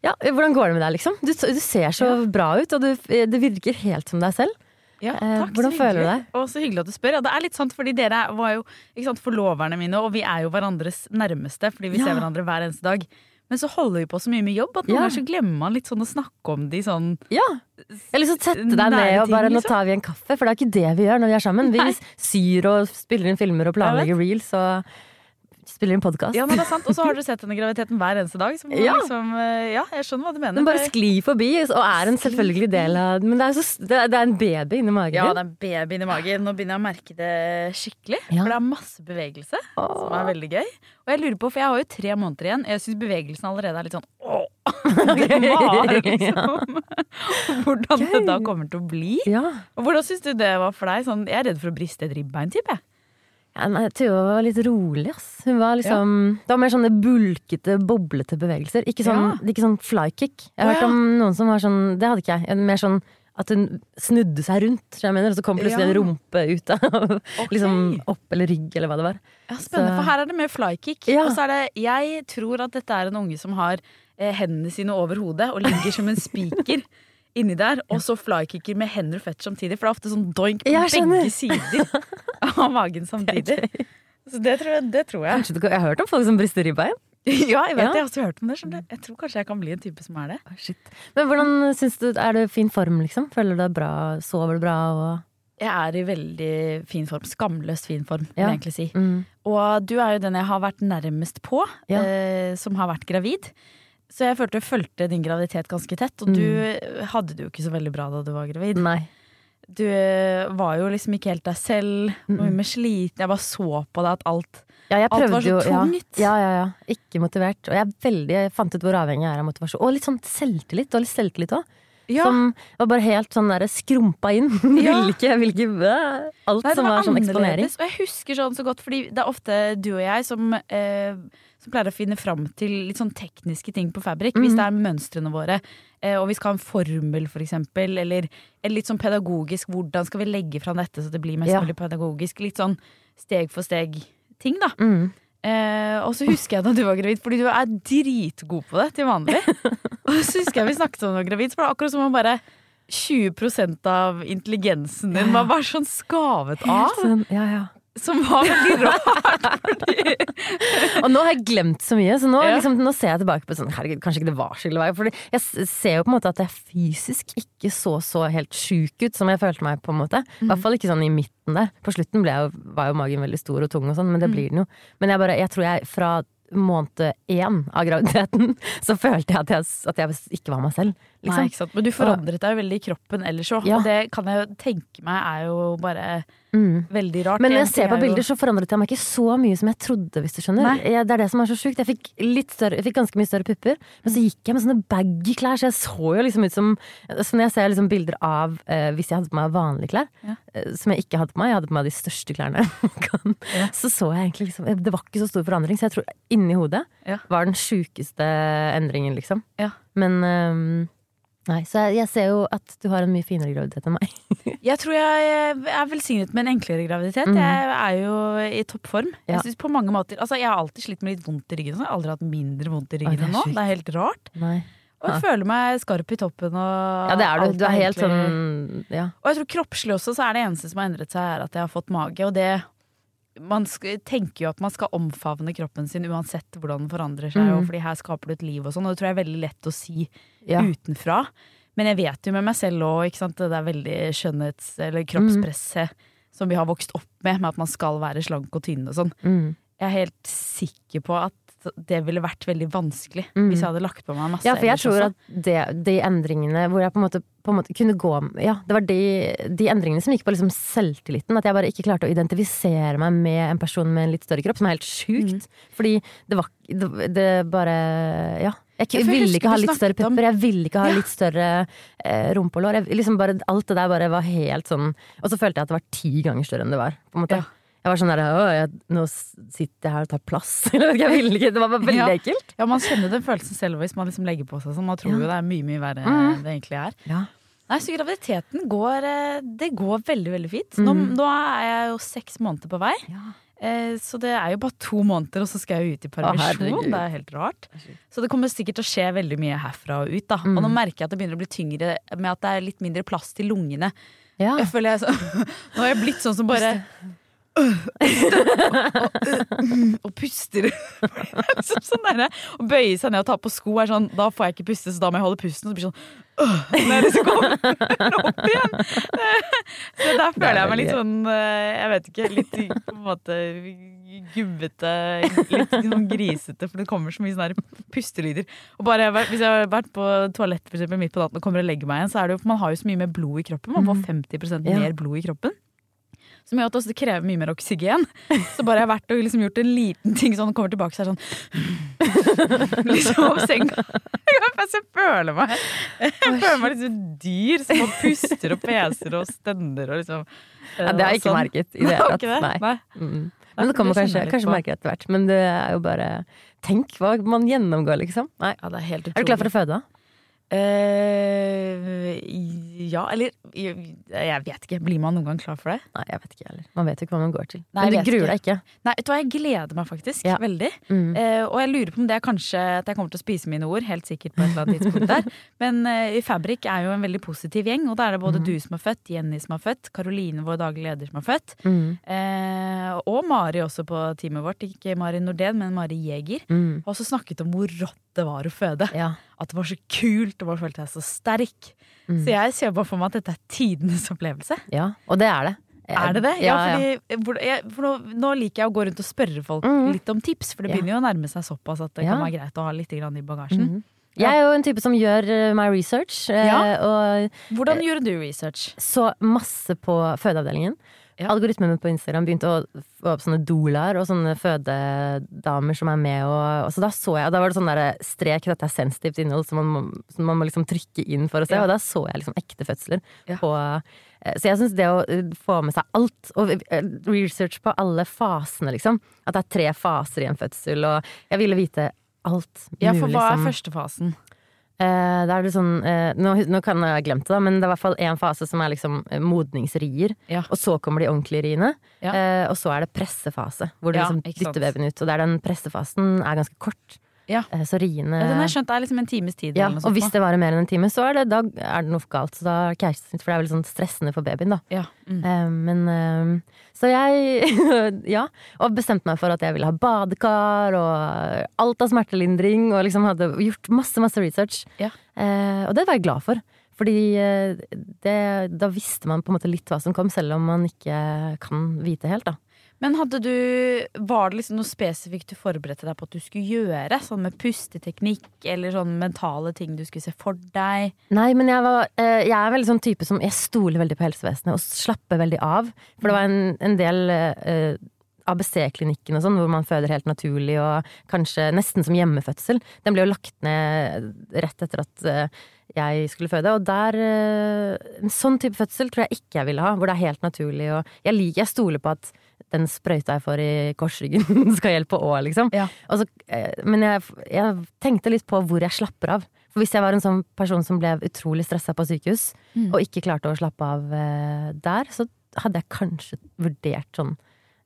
S2: Ja, hvordan går det med deg, liksom? Du, du ser så bra ut, og du, det virker helt som deg selv.
S1: Ja,
S2: Eh,
S1: takk,
S2: hvordan føler du
S1: deg? Og så hyggelig at du spør. Ja, det er litt sant, fordi dere var jo sant, forloverne mine, og vi er jo hverandres nærmeste, fordi vi
S2: Ja.
S1: ser hverandre hver eneste dag. Men så holder vi på så mye med jobb at noen
S2: Ja.
S1: ganger så glemmer man litt sånn å snakke om de sånn
S2: Ja. Eller har lyst til å sette deg ned og bare nå
S1: liksom.
S2: tar vi en kaffe, for det er ikke det vi gjør når vi er sammen. Vi syr og spiller inn filmer og planlegger reels og spiller inn podkast.
S1: Ja, men det er sant. Og så har dere sett denne graviditeten hver eneste dag.
S2: Ja.
S1: liksom, eh, ja, jeg skjønner hva du mener.
S2: Den bare sklir forbi og er en selvfølgelig del av Men det er, så, det er, en baby inni magen
S1: Ja, det er en baby inni magen. Nå begynner jeg å merke det skikkelig.
S2: Ja.
S1: For det er masse bevegelse, som er veldig gøy. Og jeg lurer på, for jeg har jo tre måneder igjen, jeg syns bevegelsen allerede er litt sånn åh! Var liksom Hvordan det da kommer til å bli.
S2: Ja.
S1: Og hvordan syns du det var for deg? Sånn, jeg er redd for å briste et ribbein, type.
S2: Ja, nei, Tuva var litt rolig, ass. Hun var liksom Det var mer sånne bulkete, boblete bevegelser. Ikke sånn, ikke sånn flykick. Jeg har hørt om noen som var sånn Det hadde ikke jeg. Mer sånn at hun snudde seg rundt, mener, og så kom plutselig
S1: Ja.
S2: en rumpe ut av liksom opp eller rygg, eller hva det var.
S1: Ja, Spennende,
S2: Så-
S1: for her er det mer flykick.
S2: Ja.
S1: Og så er det Jeg tror at dette er en unge som har eh, hendene sine over hodet og ligger som en spiker inni der, og så flykicker med hender og fett samtidig. For det er ofte sånn doink på begge sider av magen samtidig. Så det tror jeg. Det tror jeg.
S2: Kanskje du, jeg har hørt om folk som brister ribbein.
S1: Ja, jeg vet
S2: Ja.
S1: det. Jeg har også hørt om det. skjønner. Jeg tror kanskje jeg kan bli en type som er det.
S2: Men hvordan syns du Er du i fin form, liksom? Føler du deg bra? Sover du bra? Og
S1: Jeg er i veldig fin form. Skamløst fin form, vil
S2: Ja.
S1: jeg egentlig si.
S2: Mm.
S1: Og du er jo den jeg har vært nærmest på,
S2: Ja.
S1: eh, som har vært gravid. Så jeg følte jeg fulgte din graviditet ganske tett, og
S2: Mm.
S1: du hadde det jo ikke så veldig bra da du var gravid.
S2: Nei.
S1: Du eh, var jo liksom ikke helt deg selv, noe med sliten. Jeg bare så på deg at alt
S2: Ja,
S1: Alt var så
S2: jo ja.
S1: tungt.
S2: Ja, ja, ja. Ikke motivert. Og jeg veldig Jeg fant ut hvor avhengig jeg er av motivasjon. Og litt sånn selvtillit. Dårlig selvtillit òg.
S1: Ja.
S2: Som var bare helt sånn der skrumpa inn.
S1: Ja.
S2: ville ikke, ville ikke øh, Alt
S1: Nei,
S2: som var sånn eksponering.
S1: Og jeg husker sånn så godt, fordi det er ofte du og jeg som, eh, som pleier å finne fram til litt sånn tekniske ting på Fabrik. Hvis
S2: Mhm.
S1: det er mønstrene våre, eh, og vi skal ha en formel for eksempel, eller, eller litt sånn pedagogisk, hvordan skal vi legge fram dette så det blir mest
S2: Ja.
S1: mulig pedagogisk. Litt sånn steg for steg-ting, da.
S2: Mm.
S1: Eh, og så husker jeg da du var gravid, fordi du er dritgod på det til vanlig. og så husker jeg vi snakket om du var gravid, så var det akkurat som om bare 20% av intelligensen din var bare sånn skavet av.
S2: Helt sånn, ja, ja.
S1: Som var veldig rart.
S2: Og nå har jeg glemt så mye, så nå,
S1: Ja.
S2: liksom, nå ser jeg tilbake på sånn Herregud, kanskje ikke det var så ille. var jeg- ser jo på en måte at jeg fysisk ikke så så helt sjuk ut som jeg følte meg, på en måte. I hvert fall ikke sånn i midten der. På slutten jo, var jo magen veldig stor og tung og sånn, men det blir den jo. Men jeg bare, jeg tror jeg fra måned én av graviditeten, så følte jeg at jeg, at jeg ikke var meg selv. Liksom.
S1: Nei, ikke sant? Men du forandret deg jo veldig i kroppen ellers òg,
S2: Ja.
S1: og det kan jeg tenke meg er jo bare
S2: Mm.
S1: veldig rart.
S2: Men når jeg ser på
S1: er
S2: bilder, så forandret jeg meg ikke så mye som jeg trodde, hvis du skjønner. Jeg, det er det som er så sjukt. Jeg fikk, større, jeg fikk ganske mye større pupper, men så gikk jeg med sånne baggy klær, så jeg så jo liksom ut som Så når jeg ser liksom bilder av eh, hvis jeg hadde på meg vanlige klær,
S1: Ja.
S2: eh, som jeg ikke hadde på meg, jeg hadde på meg de største klærne, kan, ja. så så jeg egentlig liksom Det var ikke så stor forandring, så jeg tror inni hodet var den sjukeste endringen, liksom. Men ehm, Nei, så jeg, ser jo at du har en mye finere graviditet enn meg.
S1: Jeg tror jeg er velsignet med en enklere graviditet.
S2: Mm.
S1: Jeg er jo i toppform.
S2: Ja.
S1: Jeg synes på mange måter Altså Jeg har alltid slitt med litt vondt i ryggen. sånn. Jeg har aldri hatt mindre vondt i ryggen enn nå. Det er helt rart.
S2: Nei.
S1: Og jeg
S2: Ja.
S1: føler meg skarp i toppen. Og
S2: Ja, det er du. Du er helt sånn Ja.
S1: Og jeg tror kroppslig også så er det eneste som har endret seg, er at jeg har fått mage. Og det Man tenker jo at man skal omfavne kroppen sin uansett hvordan den forandrer seg,
S2: Mm.
S1: og fordi her skaper du et liv og sånn, og det tror jeg er veldig lett å si
S2: Ja.
S1: utenfra. Men jeg vet jo med meg selv òg, det er veldig skjønnhets- eller kroppspresset som vi har vokst opp med, med at man skal være slank og tynn og sånn.
S2: Mm.
S1: Jeg er helt sikker på at det ville vært veldig vanskelig
S2: Mm.
S1: hvis jeg hadde lagt på meg masse
S2: Ja, for jeg tror
S1: også.
S2: at det, de endringene hvor jeg på en måte, på en måte kunne gå Ja, det var de, de endringene som gikk på liksom selvtilliten. At jeg bare ikke klarte å identifisere meg med en person med en litt større kropp, som er helt sjukt. Fordi det var det, det bare Ja. Jeg, ville ikke ha litt større pupper, jeg ville ikke ha litt større eh, rumpelår. Liksom bare, alt det der bare var helt sånn Og så følte jeg at det var ti ganger større enn det var. På en måte.
S1: Ja.
S2: Jeg var sånn der jeg, nå sitter jeg her og tar plass. Jeg ville ikke. Det var veldig
S1: Ja.
S2: ekkelt.
S1: Ja, man kjenner den følelsen selv hvis man liksom legger på seg sånn. Man tror
S2: Ja.
S1: jo det er mye, mye verre enn mm. det egentlig er.
S2: Ja.
S1: Nei, så graviditeten går eh, Det går veldig, veldig fint. Nå,
S2: Mhm.
S1: nå er jeg jo seks måneder på vei. Eh, Så det er jo bare to måneder, og så skal jeg ut i permisjon. det er helt rart. Så det kommer sikkert til å skje veldig mye herfra og ut. Da. Og nå
S2: Mm.
S1: merker jeg at det begynner å bli tyngre med at det er litt mindre plass til lungene.
S2: Ja.
S1: Jeg føler jeg så, Nå har jeg blitt sånn som bare og puster. sånn der, og bøye seg ned og ta på sko er sånn Da får jeg ikke puste, så da må jeg holde pusten. Og så blir det sånn Når jeg liksom kommer opp igjen. Så der føler jeg meg litt sånn øh, Jeg vet ikke, litt på en måte gubbete, litt sånn grisete, for det kommer så mye sånne pustelyder. Og bare hvis jeg har vært på toalettet for eksempel, midt på natten og kommer og legger meg igjen, så er det jo man har jo så mye mer blod i kroppen. Man får 50
S2: Ja.
S1: mer blod i kroppen. Som gjør at det også krever mye mer oksygen. Så bare jeg har vært og liksom gjort en liten ting sånn, kommer tilbake så er sånn Liksom opp senga. Jeg føler meg Jeg føler meg litt et dyr som puster og peser og stønner og liksom
S2: Ja, det har jeg ikke
S1: sånn.
S2: merket i det hele tatt. Nei.
S1: Nei.
S2: Mm. Men det kommer
S1: det
S2: kanskje, kanskje merke etter hvert. Men det er jo bare Tenk hva man gjennomgår, liksom. Nei.
S1: Ja, det er helt
S2: Er du klar for å føde, da?
S1: Eh, ja, eller jeg, jeg vet ikke. Blir man noen gang klar for det?
S2: Nei, jeg vet ikke heller. Man vet jo ikke hva man går til.
S1: Nei,
S2: Men du gruer
S1: ikke.
S2: deg ikke.
S1: Nei, vet du hva, jeg gleder meg faktisk
S2: Ja.
S1: veldig.
S2: Mm.
S1: Uh, og jeg lurer på om det er kanskje at jeg kommer til å spise mine ord, helt sikkert på et eller annet tidspunkt der. Men uh, i Fabrik er jo en veldig positiv gjeng, og da er det både
S2: mm.
S1: du som er født, Jenny som er født, Karoline, vår daglige leder, som er født.
S2: Mm.
S1: Uh, og Mari også på teamet vårt. Ikke Mari Nordén, men Mari Jæger.
S2: Mm.
S1: Har også snakket om hvor rått det var å føde.
S2: Ja.
S1: At det var så kult, og bare følte jeg så sterk.
S2: Mm.
S1: Så jeg ser bare for meg at dette er tidenes opplevelse.
S2: ja. Og det er det.
S1: Er det det? Ja,
S2: Ja, ja.
S1: fordi, hvor- for nå, nå liker jeg å gå rundt og spørre folk
S2: mm.
S1: litt om tips, for det
S2: Ja.
S1: begynner jo å nærme seg såpass at det
S2: Ja.
S1: kan være greit å ha litt i bagasjen.
S2: Mhm. Jeg er jo en type som gjør eh, my research, eh,
S1: Ja.
S2: og
S1: Hvordan gjorde du research?
S2: så masse på fødeavdelingen.
S1: Ja.
S2: Algoritmene på Instagram begynte å få opp sånne dolaer og sånne fødedamer som er med. Og, og så da så jeg, da var det sånn derre strek, dette er sensitivt innhold som man, må- som man må liksom trykke inn for å se.
S1: Ja.
S2: Og da så jeg liksom ekte fødsler
S1: Ja.
S2: på eh, Så jeg syns det å eh, få med seg alt, og eh, research på alle fasene, liksom. At det er tre faser i en fødsel, og jeg ville vite alt
S1: Ja, for hva er
S2: som-
S1: fasen?
S2: Eh, er litt sånn, uh, nå, nå kan jeg ha glemt det, da, men det er i hvert fall en fase som er liksom eh, modningsrier.
S1: Ja.
S2: Og så kommer de ordentlige riene.
S1: Ja.
S2: Uh, og så er det pressefase, hvor du
S1: Ja,
S2: liksom dytter veven ut. Og der den pressefasen er ganske kort.
S1: Ja.
S2: Eh, så riene
S1: Ja, den har jeg skjønt er liksom en times tid.
S2: ja, og hvis det varer mer enn en time, så er det, da er det noe galt. Så da er det keisersnitt, for det er veldig sånn stressende for babyen, da.
S1: ja. mm.
S2: Eh, men eh, Så jeg Ja. Og bestemte meg for at jeg ville ha badekar og alt av smertelindring. Og liksom hadde gjort masse, masse research.
S1: Ja.
S2: Og det var jeg glad for. Fordi det, da visste man på en måte litt hva som kom, selv om man ikke kan vite helt, da.
S1: Men hadde du Var det liksom noe spesifikt du forberedte deg på at du skulle gjøre? Sånn med pusteteknikk eller sånn mentale ting du skulle se for deg?
S2: Nei, men jeg, var, eh, jeg er veldig sånn type som Jeg stoler veldig på helsevesenet og slapper veldig av. For det var en, en del uh, ABC-klinikken og sånn, hvor man føder helt naturlig og kanskje nesten som hjemmefødsel. Den ble jo lagt ned rett etter at eh, jeg skulle føde. Og der eh, En sånn type fødsel tror jeg ikke jeg ville ha, hvor det er helt naturlig. Og jeg, liker, jeg stoler på at den sprøyta jeg får i korsryggen skal hjelpe òg, liksom.
S1: Ja.
S2: Så, eh, men jeg, jeg tenkte litt på hvor jeg slapper av. For hvis jeg var en sånn person som ble utrolig stressa på sykehus,
S1: Mm.
S2: og ikke klarte å slappe av eh, der, så hadde jeg kanskje vurdert sånn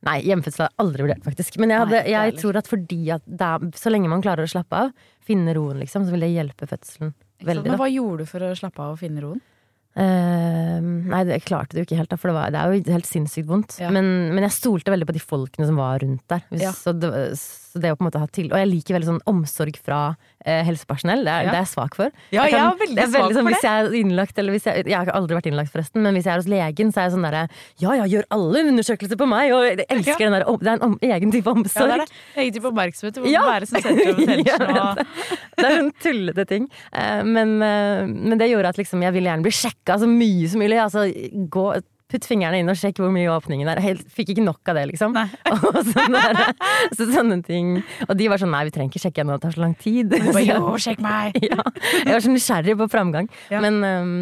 S2: Nei, hjemmefødsel har jeg aldri vurdert, faktisk. Men jeg, hadde, jeg tror at fordi at det er, så lenge man klarer å slappe av, finne roen, liksom, så vil det hjelpe fødselen veldig.
S1: Men hva gjorde du for å slappe av og finne roen?
S2: Eh, nei, det klarte det jo ikke helt, da, for det, var, det er jo helt sinnssykt vondt.
S1: Ja.
S2: Men, men jeg stolte veldig på de folkene som var rundt der. Hvis,
S1: Ja.
S2: så, det, så det å på en måte ha til Og jeg liker veldig sånn omsorg fra eh, helsepersonell. Det er,
S1: Ja.
S2: det er jeg svak for.
S1: Ja, jeg
S2: kan-
S1: er veldig
S2: jeg er
S1: svak
S2: sånn,
S1: for
S2: Hvis jeg er innlagt, eller hvis jeg Jeg har aldri vært innlagt, forresten, men hvis jeg er hos legen, så er jeg sånn derre Ja ja, gjør alle undersøkelser på meg! Og jeg elsker
S1: Ja.
S2: den der Det er en om, egen type omsorg.
S1: Ja, det er det. Egen type oppmerksomhet. Du må
S2: Ja.
S1: være som. Og-
S2: det. Det er sånn tullete ting. Eh, Men, eh, men det gjorde at liksom, jeg ville gjerne bli sjekka så mye som mulig. Altså, gå, putt fingrene inn og sjekk hvor mye åpningen er. Helt, fikk ikke nok av det, liksom. Og sånne, så sånne ting. Og de var sånn nei, vi trenger ikke sjekke ennå, det tar så lang tid.
S1: Bare, jo, sjekk meg!
S2: ja, jeg var så nysgjerrig på framgang.
S1: Ja.
S2: Men um,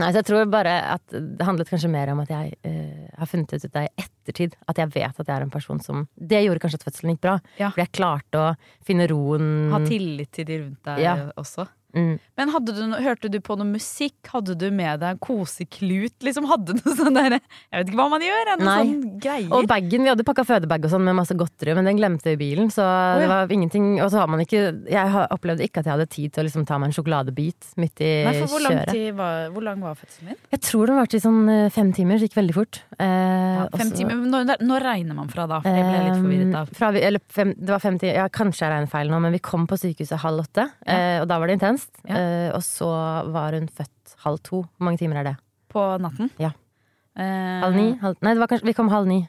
S2: nei, så jeg tror bare at det handlet kanskje mer om at jeg uh, har funnet ut jeg etter ettertid at jeg vet at jeg er en person som Det gjorde kanskje at fødselen gikk bra.
S1: Ja.
S2: For jeg klarte å finne roen.
S1: Ha tillit til de rundt deg også.
S2: Mm.
S1: Men du, hørte du på noe musikk? Hadde du med deg koseklut? Liksom hadde du noe sånn der Jeg vet ikke hva man gjør, noe
S2: Nei.
S1: sånn greier.
S2: Og bagen, vi hadde pakka fødebag og sånn med masse godteri, men den glemte vi i bilen. Så
S1: ja.
S2: det var ingenting Og så har man ikke Jeg opplevde ikke at jeg hadde tid til å liksom ta meg en sjokoladebit midt i
S1: Nei, for hvor lang,
S2: kjøret.
S1: var, hvor lang var fødselen din?
S2: Jeg tror den varte i sånn eh, fem timer, det gikk veldig fort. Eh, ja,
S1: Fem
S2: også,
S1: timer? Når, når regner man fra da? For jeg ble litt forvirret.
S2: Eh, Fra eller fem, det var fem timer, ja, kanskje jeg regner feil nå, men vi kom på sykehuset halv åtte, eh, og da var det intenst.
S1: Ja.
S2: Eh, og så var hun født halv to. Hvor mange timer er det?
S1: På natten?
S2: Ja.
S1: Eh,
S2: Halv ni? Halv, nei, det var kanskje, vi kom halv ni.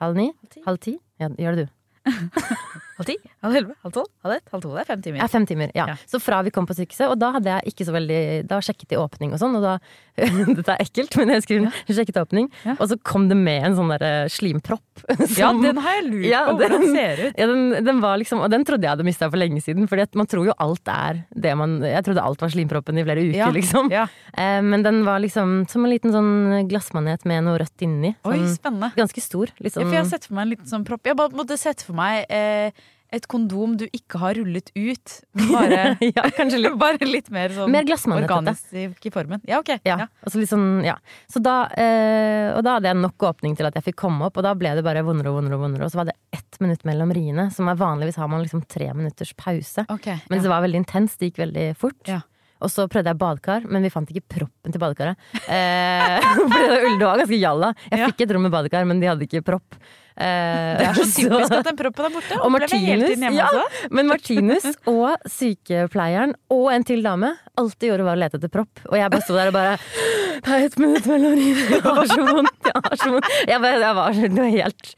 S2: Halv ni?
S1: ti.
S2: Halv ti? Ja, gjør det du.
S1: Halv ti? Halv elleve? Halv tolv? Halv ett? Halv to? Det er fem timer.
S2: Ja, fem timer. Ja.
S1: Ja.
S2: Så fra vi kom på sykehuset, og da hadde jeg ikke så veldig Da sjekket de åpning og sånn, og da Dette er ekkelt, men jeg husker ja. sjekket åpning,
S1: Ja.
S2: og så kom det med en sånn derre slimpropp.
S1: Ja, den har jeg lurt
S2: Ja,
S1: på hvordan
S2: den-
S1: ser ut.
S2: Ja, den, den var liksom, og den trodde jeg hadde mista for lenge siden. For man tror jo alt er det man Jeg trodde alt var slimproppen i flere uker,
S1: Ja,
S2: liksom.
S1: ja.
S2: Eh, men den var liksom som en liten sånn glassmanet med noe rødt inni.
S1: Oi,
S2: Sånn,
S1: spennende.
S2: ganske stor.
S1: Ja,
S2: Liksom.
S1: for jeg har sett for meg en liten sånn propp. Jeg bare måtte sette for meg eh, et kondom du ikke har rullet ut. Bare,
S2: ja, litt.
S1: bare litt mer sånn
S2: Mer
S1: organisk i formen. Ja, ok.
S2: Ja,
S1: Ja.
S2: og så litt sånn, ja. Så da, eh, og da hadde jeg nok åpning til at jeg fikk komme opp, og da ble det bare vondere og vondere. Og vondere Og så var det ett minutt mellom riene, som er vanligvis har man liksom tre minutters pause.
S1: Okay,
S2: Men det var veldig intenst, det gikk veldig fort.
S1: Ja.
S2: Og så prøvde jeg badekar, men vi fant ikke proppen til badekaret. Eh, det var ganske jalla. Jeg fikk et rom med badekar, men de hadde ikke propp. Eh,
S1: Det er så typisk at den proppen er borte.
S2: og Martinus, ja, men Martinus og sykepleieren og en til dame alt de gjorde var å lete etter propp. Og jeg bare sto der og bare Det er ett minutt mellom rivene, jeg har så vondt, jeg har så vondt. Jeg, bare, jeg var så- helt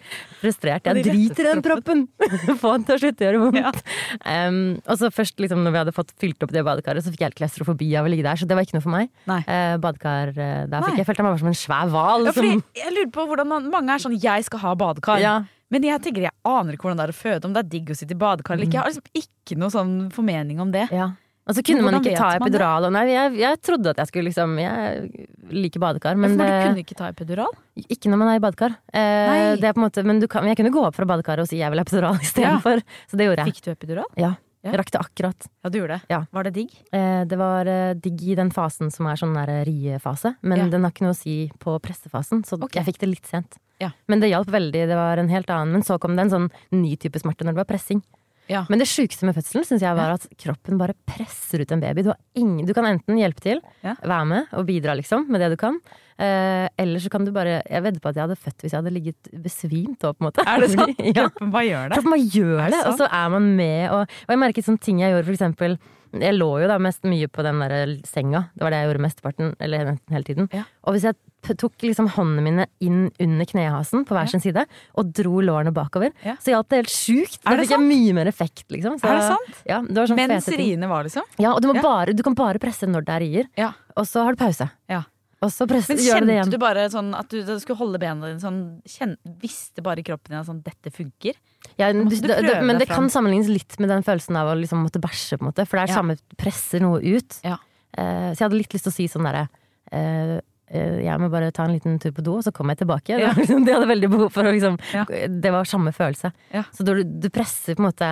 S2: frustrert. Jeg driter i den proppen! Få den til å slutte å gjøre vondt.
S1: Ja.
S2: Um, og så først liksom når vi hadde fått fylt opp det badekaret, så fikk jeg helt klaustrofobi av å ligge der. Så det var ikke noe for meg. Eh, badekar, uh, der
S1: Nei.
S2: fikk jeg følte jeg meg bare som en svær hval.
S1: Ja,
S2: som-
S1: jeg lurer på hvordan man, Mange er sånn 'jeg skal ha badekar'.
S2: Ja.
S1: Men jeg tenker jeg aner ikke hvordan det er å føde, om det er digg å sitte i badekar eller ikke. Jeg har liksom ikke noe sånn formening om det.
S2: Ja. Og så kunne man ikke ta epidural. Og nei, jeg, jeg trodde at jeg skulle liksom Jeg liker badekar, men
S1: kunne du kunne ikke ta epidural?
S2: ikke når man er i badekar. Eh, det er på en måte, men du kan, jeg kunne gå opp fra badekaret og si jeg vil ha epidural istedenfor. Så det gjorde jeg.
S1: Fikk du epidural?
S2: Ja.
S1: Ja.
S2: Rakk det akkurat.
S1: Ja, du gjorde det.
S2: Ja.
S1: Var det digg?
S2: Eh, det var eh, digg i den fasen som er sånn der riefase, men
S1: Ja.
S2: den har ikke noe å si på pressefasen, så
S1: okay.
S2: jeg fikk det litt sent.
S1: Ja.
S2: Men det hjalp veldig. Det var en helt annen. Men så kom det en sånn ny type smerte når det var pressing.
S1: Ja.
S2: Men det sjukeste med fødselen synes jeg var at kroppen bare presser ut en baby. Du, har ingen, du kan enten hjelpe til,
S1: Ja.
S2: være med og bidra liksom med det du kan. Eh, eller så kan du bare Jeg vedder på at jeg hadde født hvis jeg hadde ligget besvimt òg, på en måte.
S1: Er det sant?
S2: ja.
S1: Kroppen bare gjør det?
S2: Kroppen bare gjør
S1: det
S2: og så er man med. Og, og jeg merket sånne ting jeg gjorde, for eksempel Jeg lå jo da mest mye på den der senga. Det var det jeg gjorde mesteparten, eller hele tiden.
S1: Ja.
S2: Og hvis jeg tok liksom håndene mine inn under knehasen på hver sin side, og dro lårene bakover,
S1: Ja.
S2: så hjalp det helt sjukt. Da
S1: det
S2: fikk jeg mye mer effekt, liksom. Så,
S1: Er det sant?
S2: Ja, det var sånn
S1: Mens riene var, liksom?
S2: Ja, og du, bare, du kan bare presse når det er rier,
S1: Ja.
S2: og så har du pause.
S1: Ja.
S2: Og så press,
S1: Men
S2: gjør det
S1: kjente
S2: igjen.
S1: du bare sånn at du, du skulle holde bena dine sånn kjen, Visste bare kroppen din at sånn, dette funker?
S2: Ja, du,
S1: du
S2: det, men
S1: det
S2: det kan sammenlignes litt med den følelsen av å liksom måtte bæsje, på en måte. For det er
S1: Ja.
S2: samme presser noe ut.
S1: Ja.
S2: Uh, så jeg hadde litt lyst til å si sånn derre uh, jeg må bare ta en liten tur på do, og så kommer jeg tilbake. Det,
S1: Ja.
S2: var liksom, de hadde veldig behov for liksom
S1: Ja.
S2: Det var samme følelse.
S1: Ja.
S2: Så du, du presser på en måte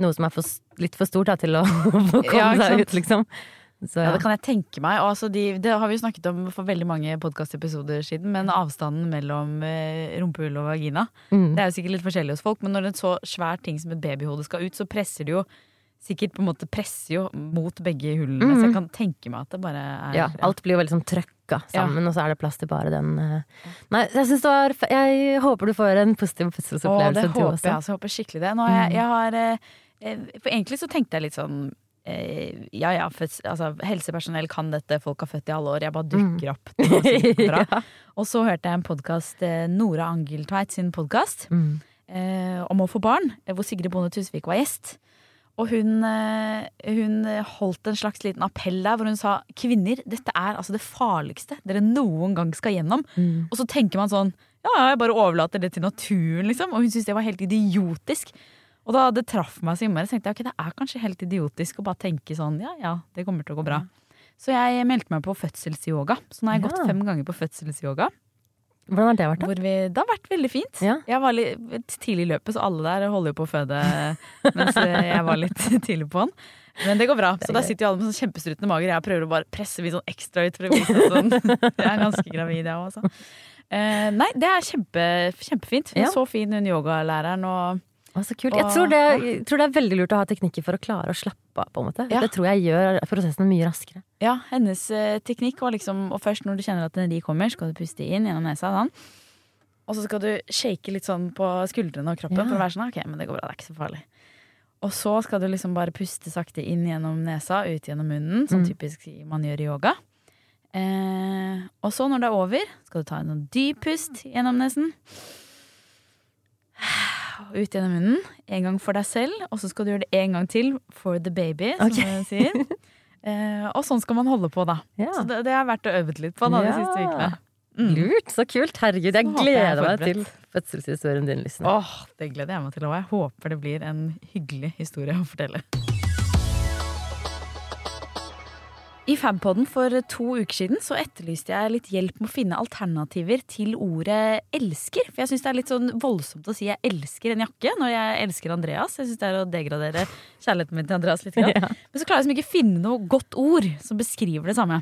S2: noe som er for, litt for stort da, til å få komme
S1: Ja,
S2: seg ut, liksom. Så,
S1: Ja,
S2: ja.
S1: Det kan jeg tenke meg. Altså de, det har vi jo snakket om for veldig mange podkastepisoder siden, men avstanden mellom eh, rumpehull og vagina
S2: Mm.
S1: Det er jo sikkert litt forskjellig hos folk, men når en så svær ting som et babyhode skal ut, så presser det jo sikkert på en måte presser jo mot begge hullene. Så jeg
S2: Mhm.
S1: kan tenke meg at det bare er
S2: Ja, alt blir jo veldig sånn trøkka sammen, og så er det plass til bare den eh. Nei, jeg syns det var Jeg håper du får en positiv
S1: Å,
S2: fødselsopplevelse,
S1: det håper
S2: også.
S1: jeg. Altså, jeg håper skikkelig det. Nå jeg,
S2: Mm.
S1: jeg har eh, eh, For egentlig så tenkte jeg litt sånn eh, ja ja, føds, altså, helsepersonell kan dette, folk har født i alle år. Jeg bare dukker opp.
S2: Ja.
S1: Og så hørte jeg en podkast, eh, Nora Angeltveit sin podkast,
S2: Mm.
S1: eh, om å få barn, eh, hvor Sigrid Bonde Tusvik var gjest. Og hun, hun holdt en slags liten appell der hvor hun sa kvinner, dette er altså det farligste dere noen gang skal gjennom.
S2: Mm.
S1: Og så tenker man sånn ja, ja, jeg bare overlater det til naturen, liksom. Og hun syntes det var helt idiotisk. Og da det traff meg så innmari, tenkte jeg ok, det er kanskje helt idiotisk å bare tenke sånn ja ja, det kommer til å gå bra. Så jeg meldte meg på fødselsyoga. Så nå har jeg
S2: Ja.
S1: gått fem ganger på fødselsyoga.
S2: Hvordan har det vært, da?
S1: Vi, det har vært veldig fint.
S2: Ja.
S1: Jeg var litt tidlig i løpet, så alle der holder jo på å føde mens jeg var litt tidlig på den. Men det går bra. Så da sitter jo alle med sånn kjempestrutne mager. Jeg prøver å bare presse litt sånn ekstra ut for å vise at sånn Jeg er ganske gravid, jeg òg, altså. Eh, nei, det er kjempe, kjempefint.
S2: Ja.
S1: Så fin hun yogalæreren og
S2: Å, så kult. Jeg tror det, jeg tror det er veldig lurt å ha teknikker for å klare å slappe av, på en måte.
S1: Ja.
S2: Det tror jeg gjør prosessen mye raskere.
S1: Ja, hennes eh, teknikk var liksom Og først når du kjenner at de kommer, skal du puste inn gjennom nesa. Sånn. Og så skal du shake litt sånn på skuldrene og kroppen
S2: Ja.
S1: for å være sånn ok, men det går bra, det er ikke så farlig. Og så skal du liksom bare puste sakte inn gjennom nesa, ut gjennom munnen, som
S2: Mm.
S1: typisk man gjør i yoga. Eh, og så når det er over, skal du ta en sånn dyp pust gjennom nesen. Ut gjennom munnen. En gang for deg selv, og så skal du gjøre det en gang til for the baby, som
S2: Ok.
S1: man sier. Eh, og sånn skal man holde på, da.
S2: Ja.
S1: Så det, det har vært og øvet litt på da, de siste ukene. Mm.
S2: Lurt, så kult. Herregud, jeg
S1: gleder jeg
S2: meg til fødselshistorien din, Lysne.
S1: Åh, det gleder jeg meg til òg. Jeg håper det blir en hyggelig historie å fortelle. I Fabpodden for to uker siden så etterlyste jeg litt hjelp med å finne alternativer til ordet elsker. For jeg syns det er litt sånn voldsomt å si jeg elsker en jakke når jeg elsker Andreas. Jeg syns det er å degradere kjærligheten min til Andreas litt. grann.
S2: Ja.
S1: Men så klarer jeg liksom ikke finne noe godt ord som beskriver det samme.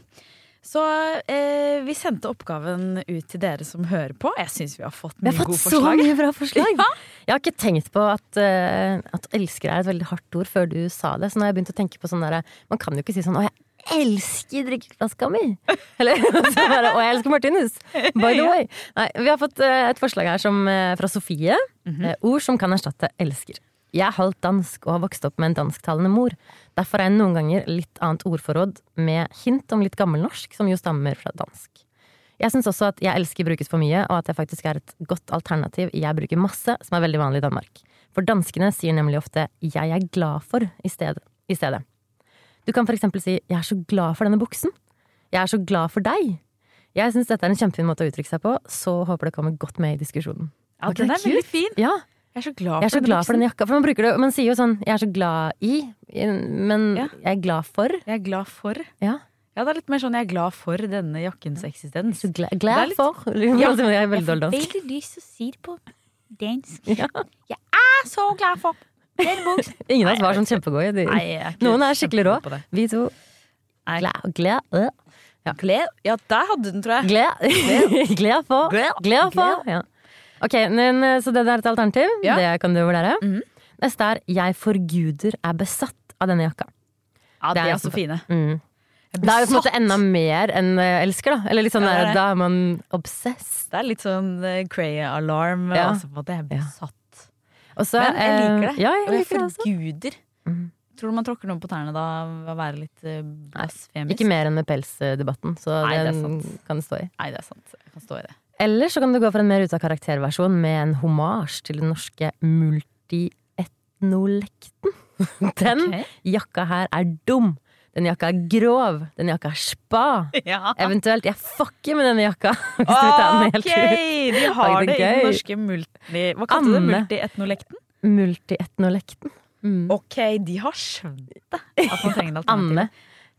S1: Så eh, vi sendte oppgaven ut til dere som hører på. Jeg syns vi har fått mye gode forslag.
S2: Vi har fått så mye bra forslag!
S1: Ja.
S2: Jeg har ikke tenkt på at, uh, at elsker er et veldig hardt ord før du sa det. Så nå har jeg begynt å tenke på sånn derre Man kan jo ikke si sånn 'Å, jeg elsker drikkeflaska mi'. Eller så bare og jeg elsker Martinus'. By the way. Nei, vi har fått eh, et forslag her som, eh, fra Sofie.
S1: Mm
S2: -hmm. Ord som kan erstatte 'elsker'. Jeg er halvt dansk og har vokst opp med en dansktalende mor. Derfor er jeg noen ganger litt annet ordforråd med hint om litt gammelnorsk, som jo stammer fra dansk. Jeg syns også at 'jeg elsker' brukes for mye, og at det faktisk er et godt alternativ 'jeg bruker masse', som er veldig vanlig i Danmark. For danskene sier nemlig ofte 'jeg er glad for' i stedet. I stedet. Du kan for eksempel si 'jeg er så glad for denne buksen'. 'Jeg er så glad for deg'. Jeg syns dette er en kjempefin måte å uttrykke seg på, så håper det kommer godt med i diskusjonen.
S1: Ja, den er veldig fin.
S2: Ja,
S1: Jeg er så glad
S2: jeg er så
S1: for
S2: glad for den jakka. For man, det, man sier jo sånn 'jeg er så glad i', men
S1: Ja.
S2: jeg er glad for.
S1: Jeg er glad for.
S2: Ja.
S1: Ja, det er litt mer sånn jeg er glad for denne jakkens eksistens.
S2: Så glad,
S1: er
S2: glad
S1: litt-
S2: for.
S1: Ja.
S2: Jeg er veldig dårlig dansk.
S1: veldig lyst til å si det på dansk.
S2: Ja.
S1: Jeg er så glad for.
S2: Ingen av oss var sånn kjempegode. De-
S1: Nei, jeg er ikke
S2: Noen er skikkelig rå. Vi to glad, øh.
S1: Gled. Ja, der hadde du den, tror jeg.
S2: Gled, glad på.
S1: Glad.
S2: på. Ja. Ok, men, eh, Så det er et alternativ.
S1: Ja.
S2: Det kan du vurdere.
S1: Mhm.
S2: Neste er 'Jeg forguder er besatt av denne jakka'.
S1: Ja,
S2: Det
S1: de
S2: er
S1: er så fine.
S2: Mm. Det er jo på en måte enda mer enn eh, elsker, da. Eller litt sånn
S1: Ja, er
S2: der, da er man obsessed.
S1: Det er litt sånn uh, Cray-alarm.
S2: Ja.
S1: Altså på at jeg er besatt.
S2: Og så,
S1: Men jeg liker det.
S2: eh, Ja, jeg
S1: Og jeg
S2: liker også.
S1: forguder.
S2: Mhm.
S1: Tror du man tråkker noen på tærne da ved å være litt uh, blasfemisk?
S2: Ikke mer enn med pelsdebatten, så
S1: Nei,
S2: den kan det stå i.
S1: Nei, det er sant. Jeg kan stå i det.
S2: Eller så kan du gå for en mer ut av karakterversjon med en homasj til den norske multietnolekten. Den
S1: okay.
S2: jakka her er dum. Den jakka er grov. Den jakka er spa.
S1: Ja.
S2: Eventuelt jeg fucker med denne jakka. Hvis du vil den helt
S1: Ok!
S2: ut.
S1: De har det
S2: det
S1: i den norske multi... Hva kalte du det? Multietnolekten?
S2: Multietnolekten. Mm.
S1: Ok, de har skjønt det. At man trenger en alternativ.
S2: Anne.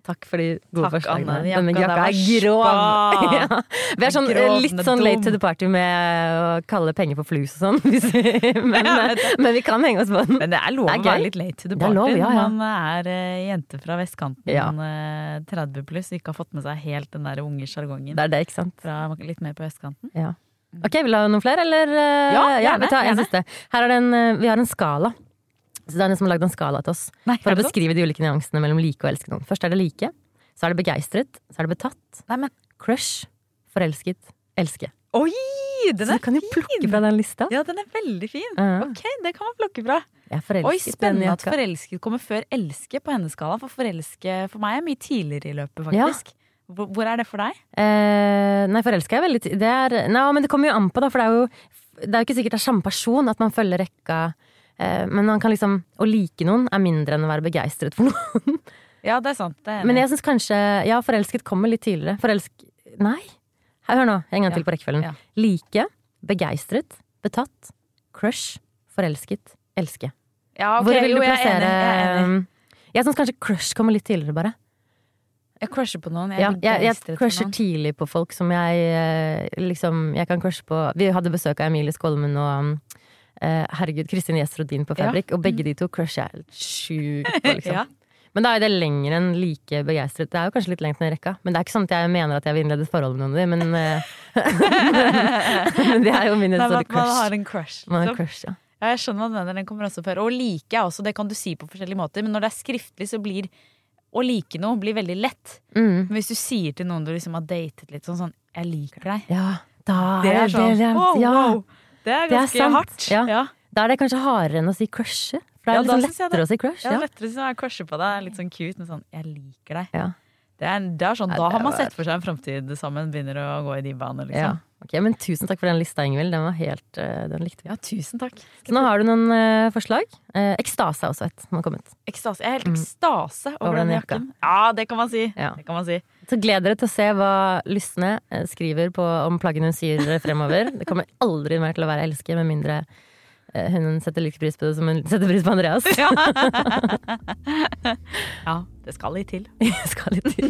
S2: Takk for de gode forslagene. Denne
S1: Jakka
S2: er grov. Ja. Vi er sånn, litt sånn late to the party med å kalle penger for flus og sånn. men,
S1: Ja,
S2: men vi kan henge oss på den.
S1: Men det er lov
S2: Det er
S1: å være litt late to the party
S2: lov, ja, ja.
S1: når man er uh, jente fra vestkanten,
S2: Ja.
S1: uh, 30 pluss, ikke har fått med seg helt den der unge sjargongen
S2: Det er det, ikke sant?
S1: fra litt mer på østkanten.
S2: Ja. Ok, Vil du ha noen flere, eller? Uh,
S1: Ja, gjerne,
S2: vi tar en
S1: gjerne.
S2: siste. Her er det en, eh, vi har en skala. Så det er en som har lagd en skala til oss.
S1: Nei,
S2: For
S1: er
S2: å beskrive de ulike nyansene mellom like og elske noen. Først er det like, så er det begeistret, så er det betatt,
S1: Nei, men
S2: crush, forelsket, elske.
S1: Oi!
S2: Den Så
S1: Den
S2: du
S1: er
S2: kan jo plukke fra den lista.
S1: Ja, den er veldig fin.
S2: Ja.
S1: Ok, det kan man plukke fra.
S2: Er
S1: Oi, spennende at forelsket kommer før elske på hennes skala. For forelske for meg er mye tidligere i løpet, faktisk. Hvor, hvor er det for deg?
S2: Eh, nei, forelska er veldig det er, nei, men det kommer jo an på, da. For det er jo, det er jo ikke sikkert det er samme person at man følger rekka. Eh, men man kan liksom Å like noen er mindre enn å være begeistret for noen.
S1: Ja, det er sant. Det er
S2: Men jeg syns kanskje Ja, forelsket kommer litt tidligere. Forelsk... Nei. Hør nå, en gang til på rekkefølgen.
S1: Ja.
S2: Like, begeistret, betatt, crush, forelsket, elske.
S1: ja, okay.
S2: Hvor vil du
S1: er
S2: plassere
S1: jeg er enig.
S2: Jeg syns kanskje crush kommer litt tidligere, bare.
S1: Jeg crusher på noen. Jeg,
S2: Ja, jeg, jeg crusher tidlig på folk som jeg eh, liksom Jeg kan crushe på Vi hadde besøk av Emilie Skolmen og herregud, Kristin Gjesrodin på
S1: Ja.
S2: Fabrik, og begge de to crusher jeg sjukt på, liksom.
S1: Ja.
S2: Men da er det lenger enn like begeistret. Det er jo kanskje litt lengt ned i rekka. Men det er ikke sånn at jeg mener at jeg vil innlede et forhold med noen av dem, men, eh, men det er jo min store
S1: at man har en crush.
S2: Man har
S1: en
S2: crush, ja.
S1: Ja, jeg skjønner hva du mener, den kommer også før. Og like er også, det kan du si på forskjellige måter, men når det er skriftlig, så blir å like noe blir veldig lett.
S2: Mm.
S1: Men hvis du sier til noen du liksom har datet litt sånn sånn 'jeg liker deg',
S2: ja, da
S1: det er sånn
S2: det,
S1: wow,
S2: ja.
S1: wow. Det er
S2: Det er
S1: ganske hardt.
S2: Ja.
S1: Ja.
S2: Da er det kanskje hardere enn å si crushe. For det er
S1: ja,
S2: liksom lettere å si crush.
S1: Ja,
S2: Ja.
S1: lettere å si crushe på deg. Litt sånn cute, men sånn 'jeg liker deg'.
S2: Ja.
S1: Det er, det er sånn,
S2: Ja,
S1: Da
S2: det
S1: har man sett for seg en framtid sammen, begynner å gå i de baner,
S2: Ja.
S1: liksom.
S2: Ok, men tusen takk for den lista, Ingvild. Den var helt, eh, den likte vi.
S1: Ja, tusen takk.
S2: Så nå har du noen uh, forslag. Uh, ekstase er også et som har kommet.
S1: Ekstase. Jeg er helt ekstase over,
S2: Over
S1: den jakken. Ja, det kan man si.
S2: Ja.
S1: Det kan man si.
S2: Så gled dere til å se hva lystne eh, skriver på, om plaggene hun syr fremover. Det kommer aldri mer til å være elsket, med mindre hun setter like pris på det som hun setter pris på Andreas.
S1: Ja, det skal litt til.
S2: Skal litt til.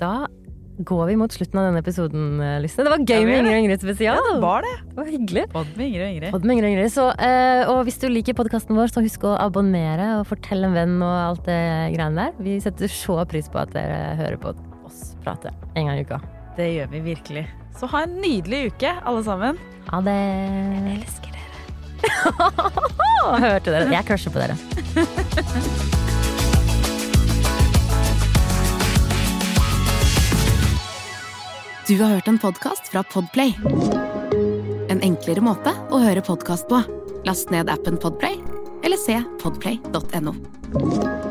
S2: Da går vi mot slutten av denne episoden, eh, Det var gøy med Ingrid og Ingrid spesial.
S1: Ja, det var det.
S2: Det var hyggelig.
S1: Pod med Ingrid og Ingrid.
S2: Odd med Ingrid og Ingrid. Så, eh, og hvis du liker podkasten vår, så husk å abonnere og fortell en venn og alt det greiene der. Vi setter så pris på at dere hører på oss prate en gang i uka.
S1: Det gjør vi virkelig. Så ha en nydelig uke, alle sammen.
S2: Ha det. Jeg elsker dere. Hørte dere? Jeg crusher på dere.
S5: Du har hørt en podkast fra Podplay. En enklere måte å høre podkast på. Last ned appen Podplay, eller se podplay.no.